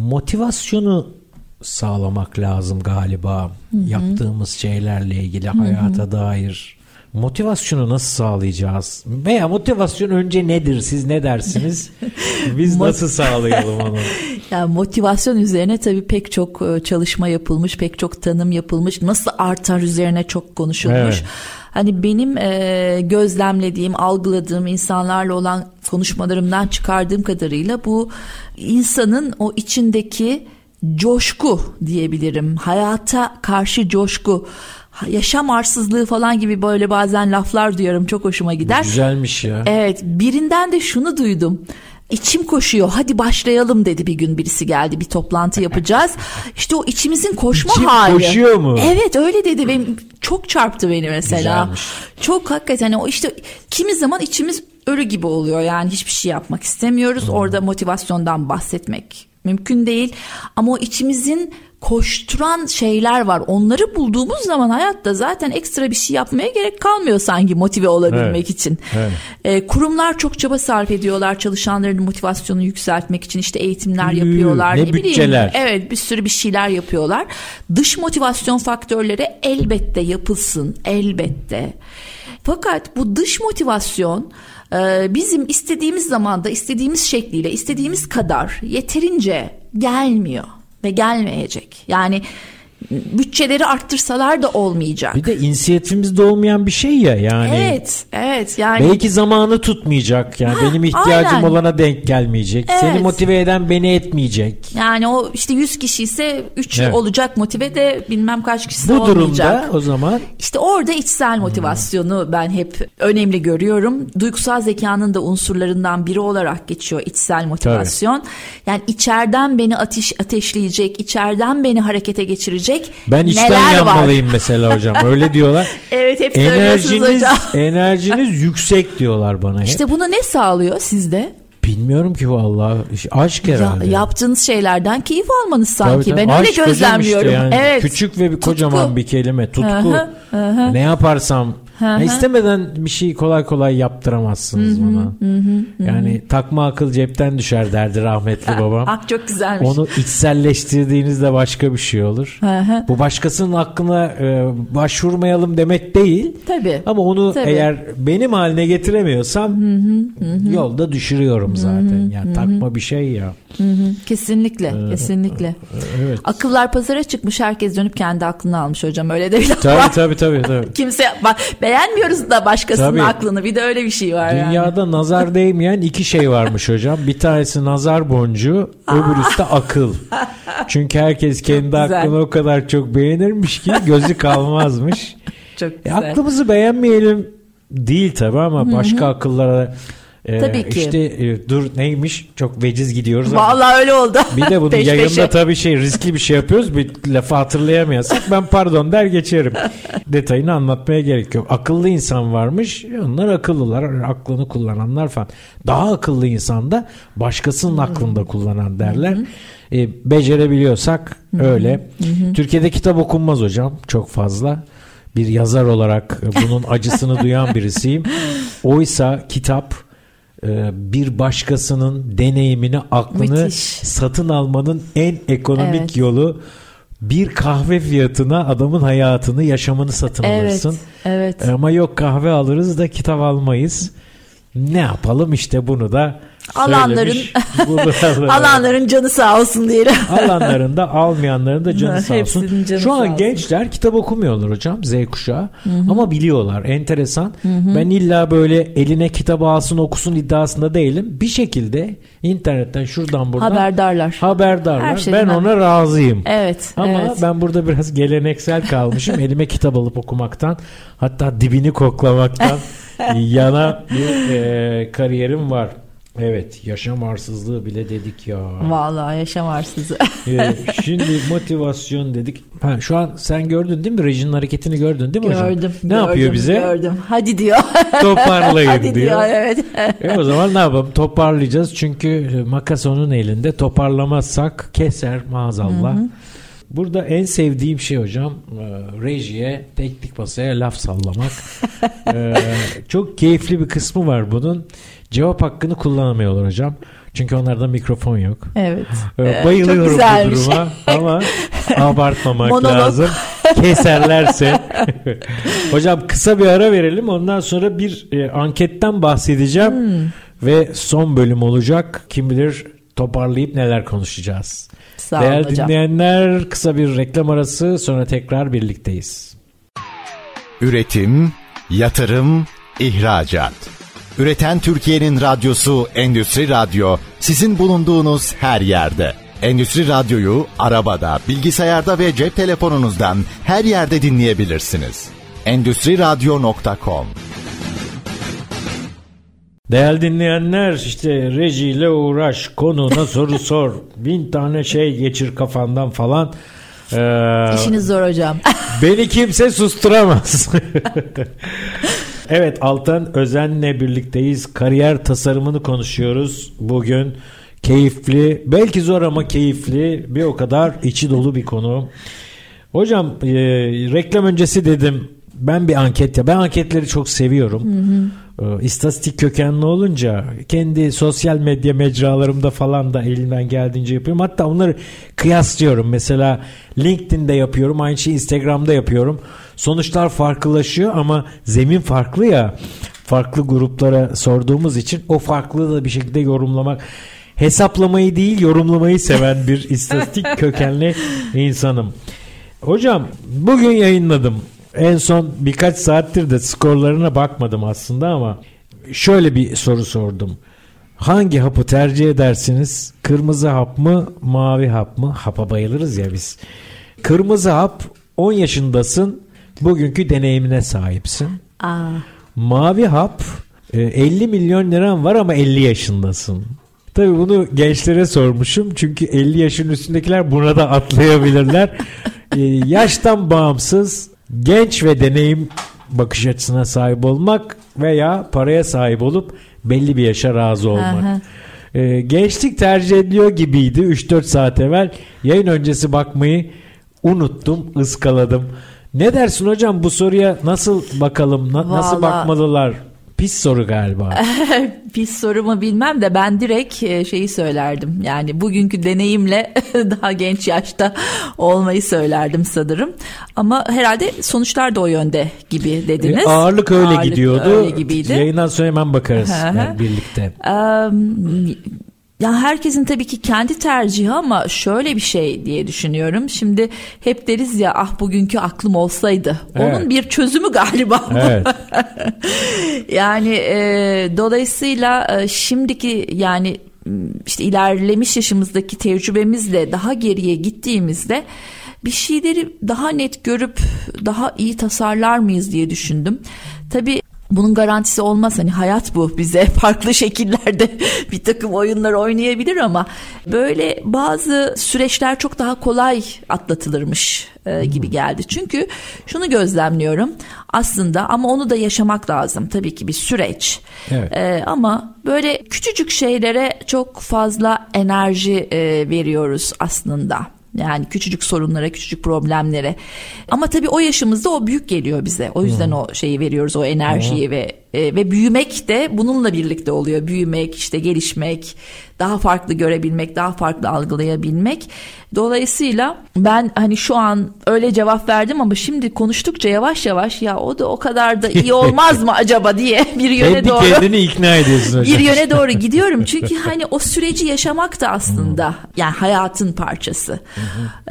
Motivasyonu sağlamak lazım galiba. Hı-hı. Yaptığımız şeylerle ilgili Hı-hı. hayata dair motivasyonu nasıl sağlayacağız? Veya motivasyon önce nedir? Siz ne dersiniz? *laughs* Biz nasıl sağlayalım onu? *laughs* Yani motivasyon üzerine tabii pek çok e, çalışma yapılmış, pek çok tanım yapılmış. Nasıl artar üzerine çok konuşulmuş. Evet. Hani benim e, gözlemlediğim, algıladığım insanlarla olan konuşmalarımdan çıkardığım kadarıyla bu insanın o içindeki coşku diyebilirim. Hayata karşı coşku yaşam arsızlığı falan gibi böyle bazen laflar duyuyorum çok hoşuma gider. Güzelmiş ya. Evet birinden de şunu duydum. İçim koşuyor hadi başlayalım dedi bir gün birisi geldi bir toplantı yapacağız. *laughs* İşte o içimizin koşma İçim hali. koşuyor mu? Evet öyle dedi benim çok çarptı beni mesela. Güzelmiş. Çok hakikaten o işte kimi zaman içimiz ölü gibi oluyor yani hiçbir şey yapmak istemiyoruz. Hmm. Orada motivasyondan bahsetmek mümkün değil. Ama o içimizin koşturan şeyler var. Onları bulduğumuz zaman hayatta zaten ekstra bir şey yapmaya gerek kalmıyor sanki motive olabilmek evet. için. Evet. E, kurumlar çok çaba sarf ediyorlar çalışanların motivasyonunu yükseltmek için işte eğitimler yapıyorlar. Ne, ne bütçeler. Bileyim, evet bir sürü bir şeyler yapıyorlar. Dış motivasyon faktörleri elbette yapılsın elbette. Fakat bu dış motivasyon e, bizim istediğimiz zamanda istediğimiz şekliyle istediğimiz kadar yeterince gelmiyor ve gelmeyecek. Yani bütçeleri arttırsalar da olmayacak. Bir de inisiyatifimizde olmayan bir şey ya yani. Evet, evet yani. Belki zamanı tutmayacak yani ha, benim ihtiyacım aynen. olana denk gelmeyecek. Evet. Seni motive eden beni etmeyecek. Yani o işte 100 kişi ise 3 evet. olacak motive de bilmem kaç kişi Bu olmayacak. Bu durumda o zaman. İşte orada içsel motivasyonu hmm. ben hep önemli görüyorum. Duygusal zekanın da unsurlarından biri olarak geçiyor içsel motivasyon. Tabii. Yani içeriden beni ateş ateşleyecek, içeriden beni harekete geçirecek olabilecek Ben içten yanmalıyım var. mesela hocam. Öyle diyorlar. *laughs* evet hep enerjiniz, hocam. enerjiniz *laughs* yüksek diyorlar bana hep. İşte bunu ne sağlıyor sizde? Bilmiyorum ki vallahi aşk herhalde. Ya, yaptığınız şeylerden keyif almanız sanki. Tabii, tabii. Ben aşk öyle gözlemliyorum. Işte yani. Evet. Küçük ve bir kocaman tutku. bir kelime tutku. Ne yaparsam ya istemeden bir şey kolay kolay yaptıramazsınız hı bana. yani takma akıl cepten düşer derdi rahmetli *laughs* babam. Ah çok güzelmiş. Onu içselleştirdiğinizde başka bir şey olur. Bu başkasının hakkına e, başvurmayalım demek değil. Tabii. Ama onu Tabii. eğer benim haline getiremiyorsam yolda düşürüyorum zaten. Yani takma bir şey ya. Kesinlikle, ee, kesinlikle. Evet. Akıllar pazara çıkmış, herkes dönüp kendi aklını almış hocam. Öyle de bir tabii. Tabii tabii tabii. *laughs* Kimse bak beğenmiyoruz da başkasının tabii. aklını. Bir de öyle bir şey var Dünyada yani. nazar değmeyen iki şey varmış hocam. Bir tanesi nazar boncuğu, öbürüsü de akıl. Çünkü herkes kendi aklını o kadar çok beğenirmiş ki gözü kalmazmış. *laughs* çok e, güzel. E, aklımızı beğenmeyelim değil tabi ama başka Hı-hı. akıllara ee, tabii ki. İşte e, dur neymiş çok veciz gidiyoruz. Vallahi ama. öyle oldu. *laughs* Bir de bunu *laughs* peş yayında peşe. tabii şey riskli bir şey yapıyoruz. Bir lafı hatırlayamıyorsak ben pardon der geçerim. *laughs* Detayını anlatmaya gerek yok. Akıllı insan varmış. Onlar akıllılar. Aklını kullananlar falan. Daha akıllı insan da başkasının hmm. aklında kullanan derler. Hmm. E, becerebiliyorsak hmm. öyle. Hmm. Türkiye'de kitap okunmaz hocam. Çok fazla bir yazar olarak bunun acısını duyan birisiyim. Oysa kitap bir başkasının deneyimini, aklını Müthiş. satın almanın en ekonomik evet. yolu bir kahve fiyatına adamın hayatını, yaşamını satın evet, alırsın. Evet. Ama yok kahve alırız da kitap almayız. Ne yapalım işte bunu da alanların *laughs* *laughs* alanların canı sağ olsun diyelim. *laughs* alanların da almayanların da canı sağ olsun. Canı Şu an sağ gençler olsun. kitap okumuyorlar hocam Z kuşağı Hı-hı. ama biliyorlar enteresan. Hı-hı. Ben illa böyle eline kitabı alsın okusun iddiasında değilim. Bir şekilde internetten şuradan buradan haberdarlar. Haberdarlar. Ben ona razıyım. Evet. Ama evet. ben burada biraz geleneksel kalmışım. Elime kitap alıp okumaktan hatta dibini koklamaktan yana bir e, kariyerim var. Evet yaşam arsızlığı bile dedik ya. Vallahi yaşam arsızlığı. ee, *laughs* şimdi motivasyon dedik. Ha, şu an sen gördün değil mi? Rejinin hareketini gördün değil mi gördüm, hocam? Gördüm. Ne yapıyor bize? Gördüm. Hadi diyor. *laughs* Toparlayın Hadi diyor. diyor evet. e o zaman ne yapalım? Toparlayacağız. Çünkü makas onun elinde. Toparlamazsak keser maazallah. Hı hı. Burada en sevdiğim şey hocam e, rejiye teknik masaya laf sallamak. ee, *laughs* çok keyifli bir kısmı var bunun. Cevap hakkını kullanamıyorlar hocam. Çünkü onlarda mikrofon yok. Evet. Ee, bayılıyorum bu duruma *laughs* ama abartmamak Monolog. lazım. Keserlerse. *laughs* hocam kısa bir ara verelim. Ondan sonra bir e, anketten bahsedeceğim. Hmm. Ve son bölüm olacak. Kim bilir toparlayıp neler konuşacağız. Sağ Değerli hocam. dinleyenler kısa bir reklam arası sonra tekrar birlikteyiz. Üretim, yatırım, ihracat. Üreten Türkiye'nin radyosu Endüstri Radyo sizin bulunduğunuz her yerde. Endüstri Radyo'yu arabada, bilgisayarda ve cep telefonunuzdan her yerde dinleyebilirsiniz. Endüstri Radyo.com Değerli dinleyenler işte rejiyle uğraş, konuna soru *laughs* sor, bin tane şey geçir kafandan falan. Ee, İşiniz zor hocam. beni kimse susturamaz. *laughs* evet Altan Özen'le birlikteyiz. Kariyer tasarımını konuşuyoruz bugün. keyifli, belki zor ama keyifli, bir o kadar içi dolu bir konu. Hocam e, reklam öncesi dedim ben bir anket ya ben anketleri çok seviyorum. Hı hı. E, istatistik kökenli olunca kendi sosyal medya mecralarımda falan da elimden geldiğince yapıyorum. Hatta onları kıyaslıyorum. Mesela LinkedIn'de yapıyorum. Aynı şeyi Instagram'da yapıyorum. Sonuçlar farklılaşıyor ama zemin farklı ya. Farklı gruplara sorduğumuz için o farklılığı da bir şekilde yorumlamak hesaplamayı değil yorumlamayı seven bir istatistik *laughs* kökenli insanım. Hocam bugün yayınladım. En son birkaç saattir de skorlarına bakmadım aslında ama şöyle bir soru sordum. Hangi hapı tercih edersiniz? Kırmızı hap mı, mavi hap mı? Hapa bayılırız ya biz. Kırmızı hap 10 yaşındasın. Bugünkü deneyimine sahipsin. Aa. Mavi hap 50 e, milyon liran var ama 50 yaşındasın. Tabii bunu gençlere sormuşum. Çünkü 50 yaşın üstündekiler buna da atlayabilirler. ee, *laughs* yaştan bağımsız genç ve deneyim bakış açısına sahip olmak veya paraya sahip olup belli bir yaşa razı olmak. Ee, gençlik tercih ediliyor gibiydi 3-4 saat evvel. Yayın öncesi bakmayı unuttum, ıskaladım. Ne dersin hocam bu soruya nasıl bakalım, na- nasıl bakmalılar? Pis soru galiba. *laughs* Pis soru mu bilmem de ben direkt e, şeyi söylerdim. Yani bugünkü deneyimle *laughs* daha genç yaşta olmayı söylerdim sanırım. Ama herhalde sonuçlar da o yönde gibi dediniz. E, ağırlık öyle ağırlık gidiyordu. Öyle gibiydi. Yayından sonra hemen bakarız yani birlikte. Um, ya herkesin tabii ki kendi tercihi ama şöyle bir şey diye düşünüyorum. Şimdi hep deriz ya ah bugünkü aklım olsaydı. Evet. Onun bir çözümü galiba. Evet. *laughs* yani e, dolayısıyla e, şimdiki yani işte ilerlemiş yaşımızdaki tecrübemizle daha geriye gittiğimizde bir şeyleri daha net görüp daha iyi tasarlar mıyız diye düşündüm. Tabii bunun garantisi olmaz hani hayat bu bize *laughs* farklı şekillerde bir takım oyunlar oynayabilir ama böyle bazı süreçler çok daha kolay atlatılırmış e, gibi hmm. geldi. Çünkü şunu gözlemliyorum aslında ama onu da yaşamak lazım tabii ki bir süreç. Evet. E, ama böyle küçücük şeylere çok fazla enerji e, veriyoruz aslında. Yani küçücük sorunlara, küçücük problemlere. Ama tabii o yaşımızda o büyük geliyor bize. O yüzden hmm. o şeyi veriyoruz, o enerjiyi hmm. ve e, ve büyümek de bununla birlikte oluyor. Büyümek, işte gelişmek, daha farklı görebilmek, daha farklı algılayabilmek. Dolayısıyla ben hani şu an öyle cevap verdim ama şimdi konuştukça yavaş yavaş ya o da o kadar da iyi *laughs* olmaz mı acaba diye *laughs* bir yöne Kendi doğru. kendini ikna ediyorsun hocam. *laughs* Bir yöne doğru gidiyorum. Çünkü hani o süreci yaşamak da aslında yani hayatın parçası.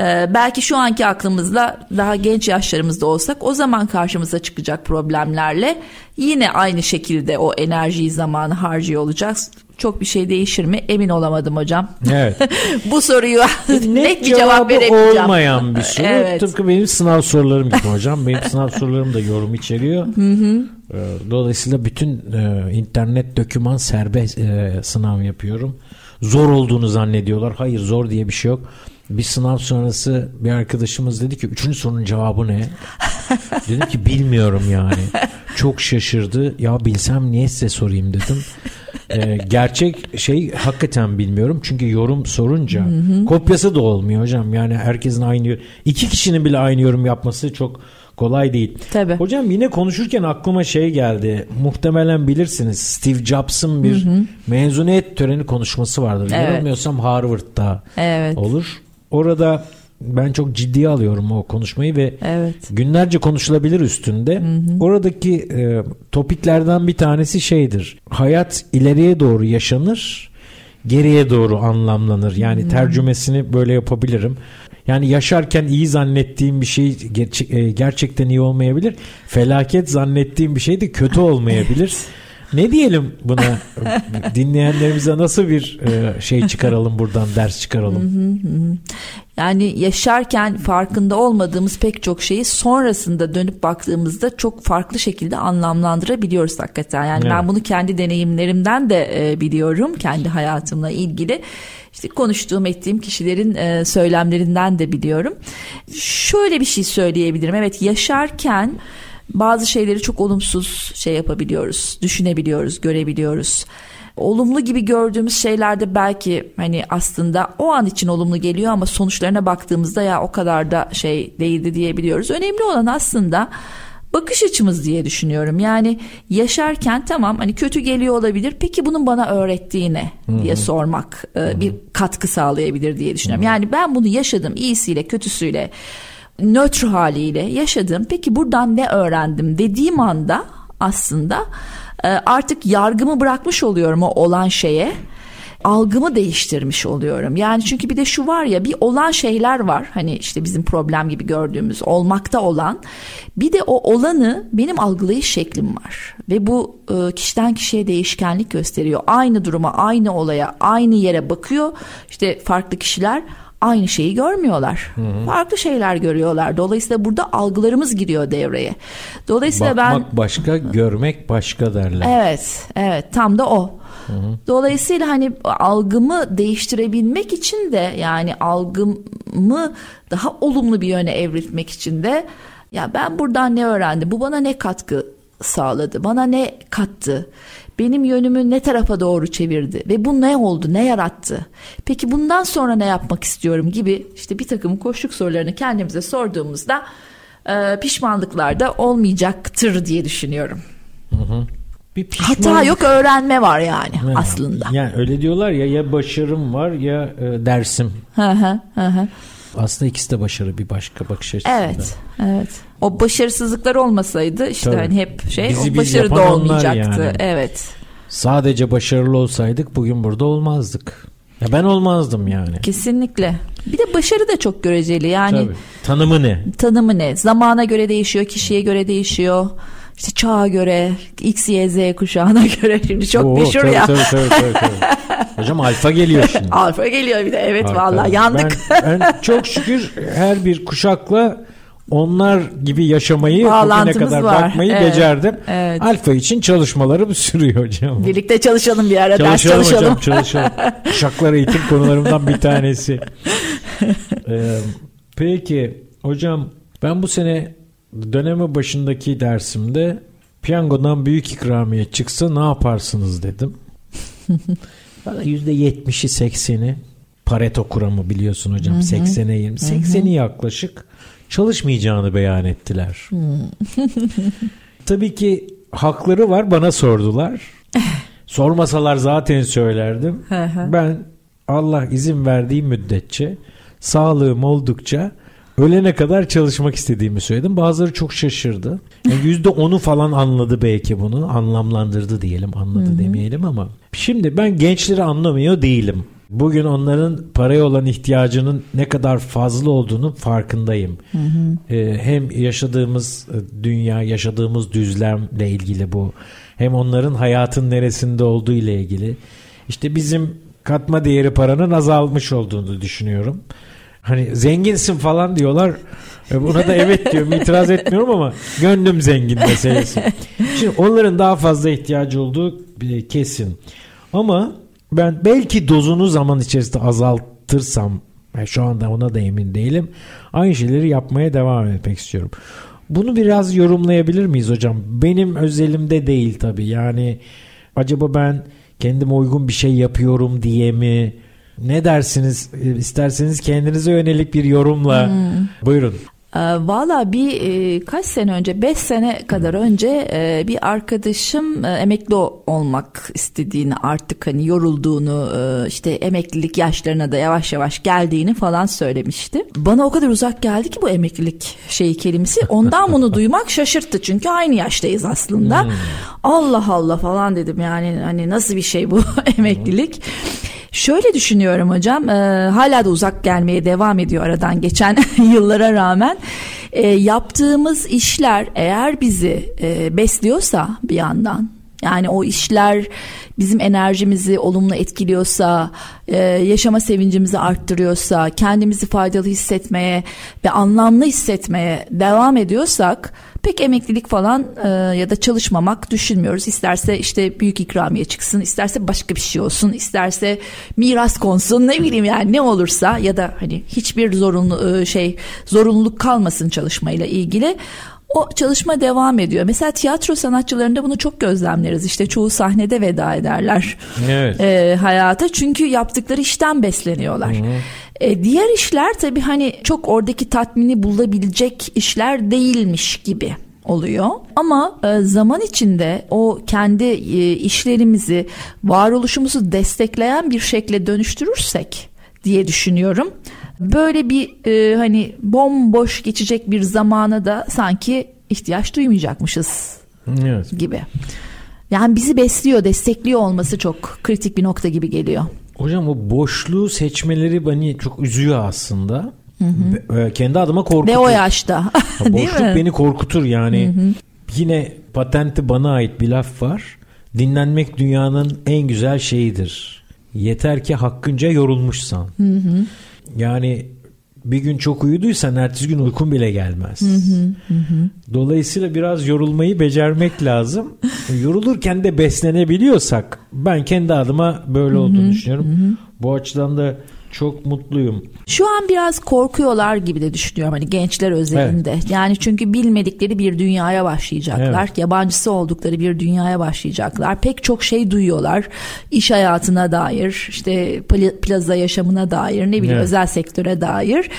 ee, belki şu anki aklımızla daha genç yaşlarımızda olsak o zaman karşımıza çıkacak problemlerle yine aynı şekilde o enerjiyi zamanı harcıyor olacağız çok bir şey değişir mi emin olamadım hocam. Evet. *laughs* Bu soruyu *laughs* net, net bir cevap veremeyeceğim. olmayan bir soru. *laughs* Evet. Tıpkı benim sınav sorularım gibi hocam. Benim sınav sorularım da yorum içeriyor. Hı hı. Ee, dolayısıyla bütün e, internet döküman serbest e, sınav yapıyorum. Zor olduğunu zannediyorlar. Hayır zor diye bir şey yok. Bir sınav sonrası bir arkadaşımız dedi ki üçüncü sorunun cevabı ne? dedim ki bilmiyorum yani. Çok şaşırdı. Ya bilsem niye size sorayım dedim. Ee, gerçek şey hakikaten bilmiyorum. Çünkü yorum sorunca hı hı. kopyası da olmuyor hocam. Yani herkesin aynı iki kişinin bile aynı yorum yapması çok kolay değil. Tabii. Hocam yine konuşurken aklıma şey geldi. Muhtemelen bilirsiniz Steve Jobs'ın bir hı hı. mezuniyet töreni konuşması vardır. Evet. Yanılmıyorsam Harvard'da evet. olur. Orada ben çok ciddiye alıyorum o konuşmayı ve evet. günlerce konuşulabilir üstünde. Hı hı. Oradaki e, topiklerden bir tanesi şeydir. Hayat ileriye doğru yaşanır, geriye doğru anlamlanır. Yani hı. tercümesini böyle yapabilirim. Yani yaşarken iyi zannettiğim bir şey gerçek, e, gerçekten iyi olmayabilir. Felaket zannettiğim bir şey de kötü *laughs* olmayabilir. Ne diyelim buna *laughs* dinleyenlerimize nasıl bir e, şey çıkaralım buradan ders çıkaralım. Yani yaşarken farkında olmadığımız pek çok şeyi sonrasında dönüp baktığımızda çok farklı şekilde anlamlandırabiliyoruz hakikaten. Yani evet. ben bunu kendi deneyimlerimden de e, biliyorum kendi hayatımla ilgili. İşte konuştuğum ettiğim kişilerin e, söylemlerinden de biliyorum. Şöyle bir şey söyleyebilirim. Evet yaşarken bazı şeyleri çok olumsuz şey yapabiliyoruz, düşünebiliyoruz, görebiliyoruz. olumlu gibi gördüğümüz şeylerde belki hani aslında o an için olumlu geliyor ama sonuçlarına baktığımızda ya o kadar da şey değildi diyebiliyoruz. Önemli olan aslında bakış açımız diye düşünüyorum. Yani yaşarken tamam hani kötü geliyor olabilir. Peki bunun bana öğrettiği ne diye Hı-hı. sormak Hı-hı. bir katkı sağlayabilir diye düşünüyorum. Hı-hı. Yani ben bunu yaşadım iyisiyle kötüsüyle nötr haliyle yaşadım. Peki buradan ne öğrendim dediğim anda aslında e, artık yargımı bırakmış oluyorum o olan şeye algımı değiştirmiş oluyorum. Yani çünkü bir de şu var ya bir olan şeyler var. Hani işte bizim problem gibi gördüğümüz olmakta olan. Bir de o olanı benim algılayış şeklim var. Ve bu e, kişiden kişiye değişkenlik gösteriyor. Aynı duruma, aynı olaya, aynı yere bakıyor. İşte farklı kişiler aynı şeyi görmüyorlar. Hı hı. Farklı şeyler görüyorlar. Dolayısıyla burada algılarımız giriyor devreye. Dolayısıyla Bakmak ben başka, görmek başka derler. Evet, evet tam da o. Hı hı. Dolayısıyla hani algımı değiştirebilmek için de yani algımı daha olumlu bir yöne evrilmek için de ya ben buradan ne öğrendim? Bu bana ne katkı sağladı? Bana ne kattı? Benim yönümü ne tarafa doğru çevirdi ve bu ne oldu, ne yarattı? Peki bundan sonra ne yapmak istiyorum gibi işte bir takım koşluk sorularını kendimize sorduğumuzda e, pişmanlıklar da olmayacaktır diye düşünüyorum. Hı hı. Bir pişmanlık... Hata yok öğrenme var yani ha, aslında. Yani öyle diyorlar ya ya başarım var ya e, dersim. Hı hı hı. Aslında ikisi de başarı bir başka bakış açısında. Evet, evet. O başarısızlıklar olmasaydı işte hani hep şey Bizi o başarı da olmayacaktı. Yani. Evet. Sadece başarılı olsaydık bugün burada olmazdık. Ya ben olmazdım yani. Kesinlikle. Bir de başarı da çok göreceli yani. Tabii. Tanımı ne? Tanımı ne? Zamana göre değişiyor, kişiye göre değişiyor. İşte çağa göre, X, Y, Z kuşağına *laughs* göre şimdi çok Oo, meşhur tabii, ya. Tabii, tabii, tabii, tabii. *laughs* Hocam alfa geliyor şimdi. *laughs* alfa geliyor bir de evet Alfa. vallahi yandık. Ben, ben çok şükür her bir kuşakla onlar gibi yaşamayı bugüne kadar var. bakmayı evet. becerdim. Evet. Alfa için çalışmalarım sürüyor hocam. Birlikte çalışalım bir ara çalışalım ders çalışalım. Hocam, çalışalım. *laughs* Kuşaklar eğitim konularımdan bir tanesi. *laughs* ee, peki hocam ben bu sene dönemi başındaki dersimde piyangodan büyük ikramiye çıksa ne yaparsınız dedim. Bana %70'i 80'i Pareto kuramı biliyorsun hocam. 80'e 20. 80'i yaklaşık çalışmayacağını beyan ettiler. *laughs* Tabii ki hakları var bana sordular. *laughs* Sormasalar zaten söylerdim. ben Allah izin verdiği müddetçe sağlığım oldukça ölene kadar çalışmak istediğimi söyledim. Bazıları çok şaşırdı. Yani *laughs* yüzde onu falan anladı belki bunu. Anlamlandırdı diyelim anladı demeyelim ama. Şimdi ben gençleri anlamıyor değilim. Bugün onların paraya olan ihtiyacının ne kadar fazla olduğunu farkındayım. Hı hı. Ee, hem yaşadığımız e, dünya, yaşadığımız düzlemle ilgili bu. Hem onların hayatın neresinde olduğu ile ilgili. İşte bizim katma değeri paranın azalmış olduğunu düşünüyorum. Hani zenginsin falan diyorlar. E, buna da evet diyorum itiraz etmiyorum ama gönlüm zengin meselesi. Şimdi onların daha fazla ihtiyacı olduğu kesin. Ama ben belki dozunu zaman içerisinde azaltırsam şu anda ona da emin değilim. Aynı şeyleri yapmaya devam etmek istiyorum. Bunu biraz yorumlayabilir miyiz hocam? Benim özelimde değil tabii. Yani acaba ben kendime uygun bir şey yapıyorum diye mi? Ne dersiniz? İsterseniz kendinize yönelik bir yorumla. Hmm. Buyurun. Ee, valla bir e, kaç sene önce 5 sene kadar önce e, bir arkadaşım e, emekli olmak istediğini artık hani yorulduğunu işte emeklilik yaşlarına da yavaş yavaş geldiğini falan söylemişti. Bana o kadar uzak geldi ki bu emeklilik şeyi kelimesi ondan bunu *laughs* duymak şaşırttı çünkü aynı yaştayız aslında. Hmm. Allah Allah falan dedim yani hani nasıl bir şey bu *laughs* emeklilik. Şöyle düşünüyorum hocam e, hala da uzak gelmeye devam ediyor aradan geçen *laughs* yıllara rağmen. E, yaptığımız işler eğer bizi e, besliyorsa bir yandan yani o işler bizim enerjimizi olumlu etkiliyorsa, e, yaşama sevincimizi arttırıyorsa, kendimizi faydalı hissetmeye ve anlamlı hissetmeye devam ediyorsak pek emeklilik falan e, ya da çalışmamak düşünmüyoruz. İsterse işte büyük ikramiye çıksın, isterse başka bir şey olsun, isterse miras konsun, ne bileyim yani ne olursa ya da hani hiçbir zorunlu e, şey zorunluluk kalmasın çalışmayla ilgili o çalışma devam ediyor. Mesela tiyatro sanatçılarında bunu çok gözlemleriz. İşte çoğu sahnede veda ederler evet. e, hayata çünkü yaptıkları işten besleniyorlar. E, diğer işler tabii hani çok oradaki tatmini bulabilecek işler değilmiş gibi oluyor. Ama e, zaman içinde o kendi e, işlerimizi, varoluşumuzu destekleyen bir şekle dönüştürürsek diye düşünüyorum. Böyle bir e, hani bomboş geçecek bir zamana da sanki ihtiyaç duymayacakmışız evet. gibi. Yani bizi besliyor, destekliyor olması çok kritik bir nokta gibi geliyor. Hocam o boşluğu seçmeleri beni çok üzüyor aslında. Hı hı. E, kendi adıma korkutur. Ve o yaşta. *laughs* Boşluk beni korkutur yani. Hı hı. Yine patenti bana ait bir laf var. Dinlenmek dünyanın en güzel şeyidir. Yeter ki hakkınca yorulmuşsan. Hı hı. Yani bir gün çok uyuduysan ertesi gün uykun bile gelmez. Hı hı, hı. Dolayısıyla biraz yorulmayı becermek lazım. *laughs* Yorulurken de beslenebiliyorsak ben kendi adıma böyle olduğunu düşünüyorum. Bu açıdan da çok mutluyum. Şu an biraz korkuyorlar gibi de düşünüyorum hani gençler özelinde. Evet. Yani çünkü bilmedikleri bir dünyaya başlayacaklar. Evet. Yabancısı oldukları bir dünyaya başlayacaklar. Pek çok şey duyuyorlar. İş hayatına dair, işte plaza yaşamına dair, ne bileyim evet. özel sektöre dair.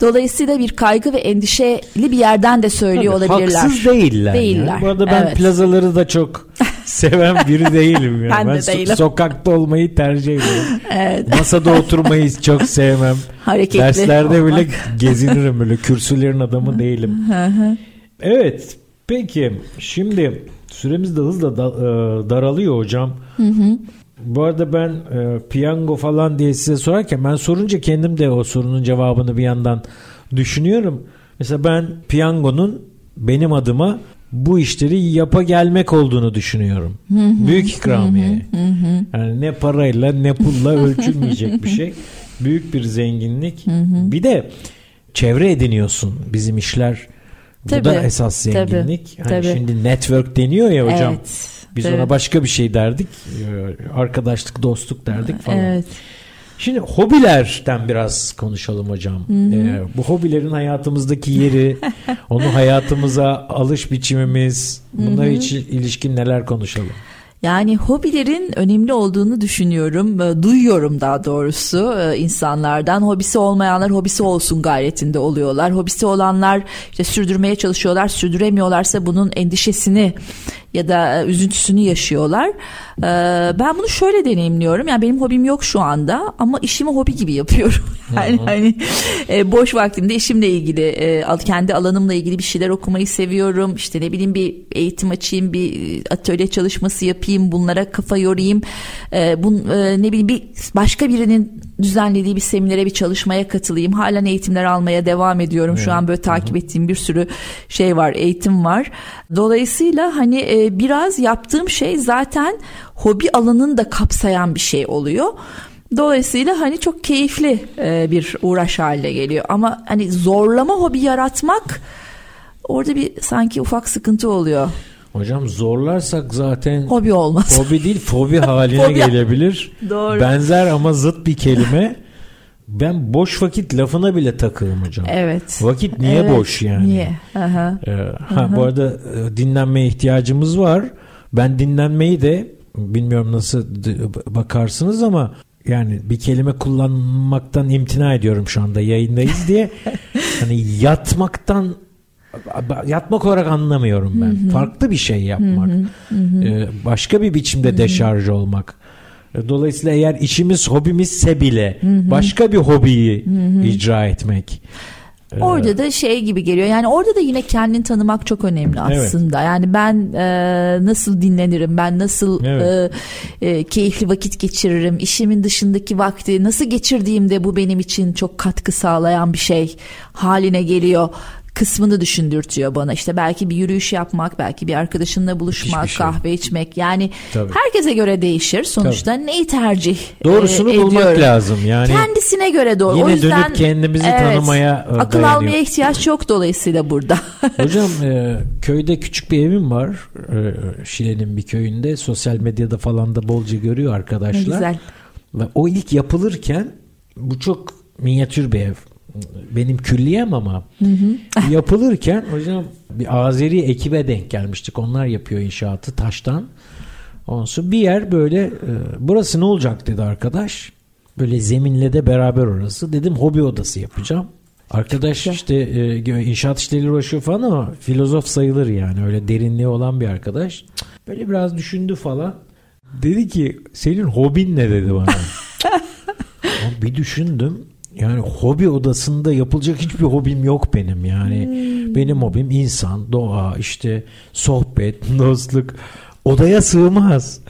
Dolayısıyla bir kaygı ve endişeli bir yerden de söylüyor Tabii, olabilirler. Haksız değiller. Değiller. Yani. Bu arada ben evet. plazaları da çok *laughs* seven biri değilim. Yani. ben, ben de so- değilim. Sokakta olmayı tercih ediyorum. evet. Masada oturmayı *laughs* çok sevmem. *laughs* Hareketli. Derslerde bile *laughs* gezinirim böyle kürsülerin adamı *laughs* değilim. evet peki şimdi süremiz de hızla da, e, daralıyor hocam. Hı hı. Bu arada ben e, piyango falan diye size sorarken ben sorunca kendim de o sorunun cevabını bir yandan düşünüyorum. Mesela ben piyangonun benim adıma bu işleri yapa gelmek olduğunu düşünüyorum. Büyük ikramiye. Yani ne parayla ne pulla ölçülmeyecek bir şey. Büyük bir zenginlik. Bir de çevre ediniyorsun bizim işler. Bu tabii, da esas zenginlik. Tabii, hani tabii. Şimdi network deniyor ya hocam. Evet, Biz tabii. ona başka bir şey derdik. Arkadaşlık, dostluk derdik falan. Evet. Şimdi hobilerden biraz konuşalım hocam. Ee, bu hobilerin hayatımızdaki yeri, *laughs* onu hayatımıza alış biçimimiz, bunlar için ilişkin neler konuşalım? Yani hobilerin önemli olduğunu düşünüyorum, e, duyuyorum daha doğrusu e, insanlardan. Hobisi olmayanlar hobisi olsun gayretinde oluyorlar. Hobisi olanlar işte sürdürmeye çalışıyorlar, sürdüremiyorlarsa bunun endişesini ya da e, üzüntüsünü yaşıyorlar. Ee, ben bunu şöyle deneyimliyorum. Yani benim hobim yok şu anda ama işimi hobi gibi yapıyorum. *laughs* Yani hani e, boş vaktimde işimle ilgili, e, kendi alanımla ilgili bir şeyler okumayı seviyorum. İşte ne bileyim bir eğitim açayım, bir atölye çalışması yapayım, bunlara kafa yorayım. Bun, ne bileyim bir başka birinin düzenlediği bir seminere, bir çalışmaya katılayım. Halen eğitimler almaya devam ediyorum. Evet. Şu an böyle takip ettiğim bir sürü şey var, eğitim var. Dolayısıyla hani e, biraz yaptığım şey zaten hobi alanını da kapsayan bir şey oluyor. Dolayısıyla hani çok keyifli e, bir uğraş haline geliyor. Ama hani zorlama hobi yaratmak orada bir sanki ufak sıkıntı oluyor. Hocam zorlarsak zaten hobi olmaz. Hobi değil fobi *laughs* haline fobi. gelebilir. Doğru. Benzer ama zıt bir kelime. Ben boş vakit lafına bile takığım hocam. Evet. Vakit niye evet. boş yani? Niye? Aha. Ee, ha, Aha. Bu arada e, dinlenmeye ihtiyacımız var. Ben dinlenmeyi de bilmiyorum nasıl bakarsınız ama yani bir kelime kullanmaktan imtina ediyorum şu anda yayındayız diye. *laughs* hani yatmaktan yatmak olarak anlamıyorum ben. Hı hı. Farklı bir şey yapmak. Hı hı. Hı ee, başka bir biçimde hı hı. deşarj olmak. E, dolayısıyla eğer işimiz hobimizse bile hı hı. başka bir hobiyi hı hı. icra etmek. Ee, orada da şey gibi geliyor. Yani orada da yine kendini tanımak çok önemli aslında. Evet. Yani ben e, nasıl dinlenirim, ben nasıl evet. e, e, keyifli vakit geçiririm, işimin dışındaki vakti nasıl geçirdiğimde bu benim için çok katkı sağlayan bir şey haline geliyor kısmını düşündürtüyor bana. İşte belki bir yürüyüş yapmak, belki bir arkadaşınla buluşmak, şey. kahve içmek. Yani Tabii. herkese göre değişir. Sonuçta Tabii. neyi tercih Doğrusunu e, bulmak lazım. Yani kendisine göre doğru. Yine o yüzden dönüp kendimizi evet, tanımaya e, akıl dayanıyor. almaya ihtiyaç yok dolayısıyla burada. *laughs* Hocam e, köyde küçük bir evim var. E, Şile'nin bir köyünde. Sosyal medyada falan da bolca görüyor arkadaşlar. Ne güzel. Ve o ilk yapılırken bu çok minyatür bir ev benim külliyem ama yapılırken hocam bir Azeri ekibe denk gelmiştik. Onlar yapıyor inşaatı taştan. Ondan bir yer böyle e, burası ne olacak dedi arkadaş. Böyle zeminle de beraber orası. Dedim hobi odası yapacağım. Arkadaş işte e, inşaat işleriyle uğraşıyor falan ama filozof sayılır yani. Öyle derinliği olan bir arkadaş. Böyle biraz düşündü falan. Dedi ki senin hobin ne dedi bana. *laughs* bir düşündüm. Yani hobi odasında yapılacak hiçbir hobim yok benim yani. Hmm. Benim hobim insan, doğa, işte sohbet, *laughs* dostluk. Odaya sığmaz.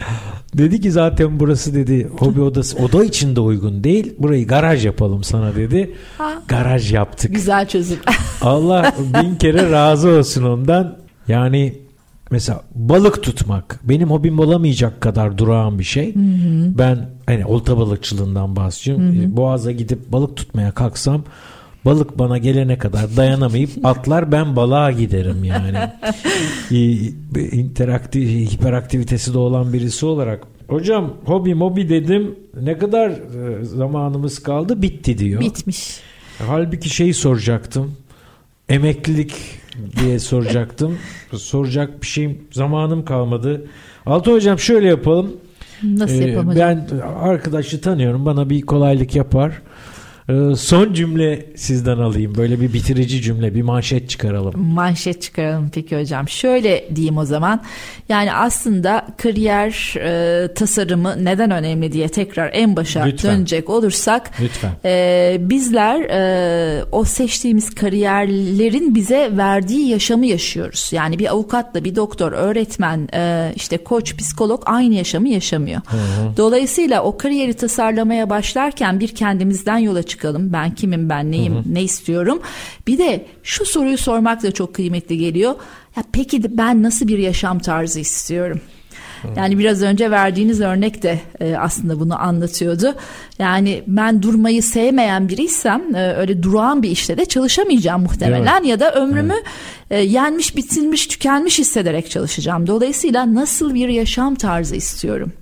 Dedi ki zaten burası dedi hobi odası oda için de uygun değil. Burayı garaj yapalım sana dedi. Ha. Garaj yaptık. Güzel çözüm. Allah bin kere razı olsun ondan. Yani mesela balık tutmak benim hobim olamayacak kadar durağan bir şey. Hı hı. Ben hani olta balıkçılığından bahsediyorum. Hı hı. E, boğaza gidip balık tutmaya kalksam balık bana gelene kadar dayanamayıp *laughs* atlar ben balığa giderim yani. *laughs* interaktif hiperaktivitesi de olan birisi olarak. Hocam hobi mobi dedim. Ne kadar e, zamanımız kaldı? Bitti diyor. Bitmiş. Halbuki şeyi soracaktım. Emeklilik diye soracaktım. Soracak bir şeyim zamanım kalmadı. Altı hocam şöyle yapalım. Nasıl ee, yapalım hocam? Ben arkadaşı tanıyorum. Bana bir kolaylık yapar. Ee, son cümle sizden alayım. Böyle bir bitirici cümle, bir manşet çıkaralım. Manşet çıkaralım peki hocam. Şöyle diyeyim o zaman. Yani aslında kariyer e, tasarımı neden önemli diye tekrar en başa Lütfen. dönecek olursak. Lütfen. E, bizler e, o seçtiğimiz kariyerlerin bize verdiği yaşamı yaşıyoruz. Yani bir avukatla bir doktor, öğretmen, e, işte koç, psikolog aynı yaşamı yaşamıyor. Hı hı. Dolayısıyla o kariyeri tasarlamaya başlarken bir kendimizden yola çıkalım. Ben kimim, ben neyim, hı hı. ne istiyorum. Bir de şu soruyu sormak da çok kıymetli geliyor. Ya peki de ben nasıl bir yaşam tarzı istiyorum? Yani biraz önce verdiğiniz örnek de e, aslında bunu anlatıyordu. Yani ben durmayı sevmeyen biriysem e, öyle durağan bir işte de çalışamayacağım muhtemelen ya da ömrümü e, yenmiş, bitilmiş, tükenmiş hissederek çalışacağım. Dolayısıyla nasıl bir yaşam tarzı istiyorum?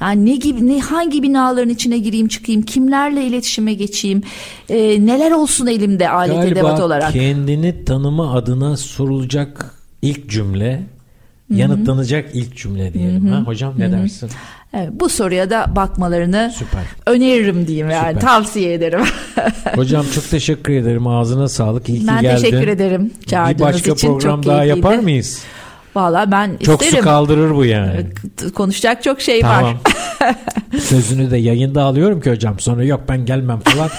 Yani ne gibi ne hangi binaların içine gireyim çıkayım kimlerle iletişime geçeyim e, neler olsun elimde alet Galiba edevat olarak. kendini tanıma adına sorulacak ilk cümle Hı-hı. yanıtlanacak ilk cümle diyelim. Ha? Hocam ne Hı-hı. dersin? Evet, bu soruya da bakmalarını Süper. öneririm diyeyim yani Süper. tavsiye ederim. *laughs* Hocam çok teşekkür ederim ağzına sağlık iyi ben ki geldin. Ben teşekkür ederim çağırdığınız Bir başka için program çok daha yapar mıyız? Valla ben çok isterim. su kaldırır bu yani. Konuşacak çok şey tamam. var. *laughs* Sözünü de yayında alıyorum ki hocam. Sonra yok ben gelmem falan.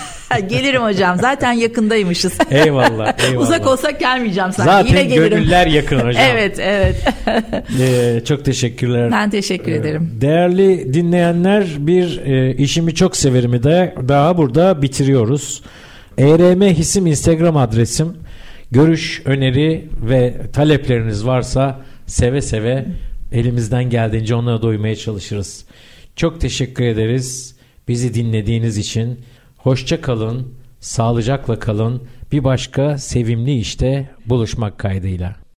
Gelirim hocam. Zaten yakındaymışız. *laughs* eyvallah, eyvallah. Uzak olsak gelmeyeceğim sanki. Zaten Yine gelirim. gönüller yakın hocam. evet, evet. *laughs* ee, çok teşekkürler. Ben teşekkür ederim. Değerli dinleyenler bir e, işimi çok severimi de daha burada bitiriyoruz. ERM Hisim Instagram adresim. Görüş, öneri ve talepleriniz varsa seve seve elimizden geldiğince onlara doymaya çalışırız. Çok teşekkür ederiz bizi dinlediğiniz için. Hoşça kalın, sağlıcakla kalın. Bir başka sevimli işte buluşmak kaydıyla.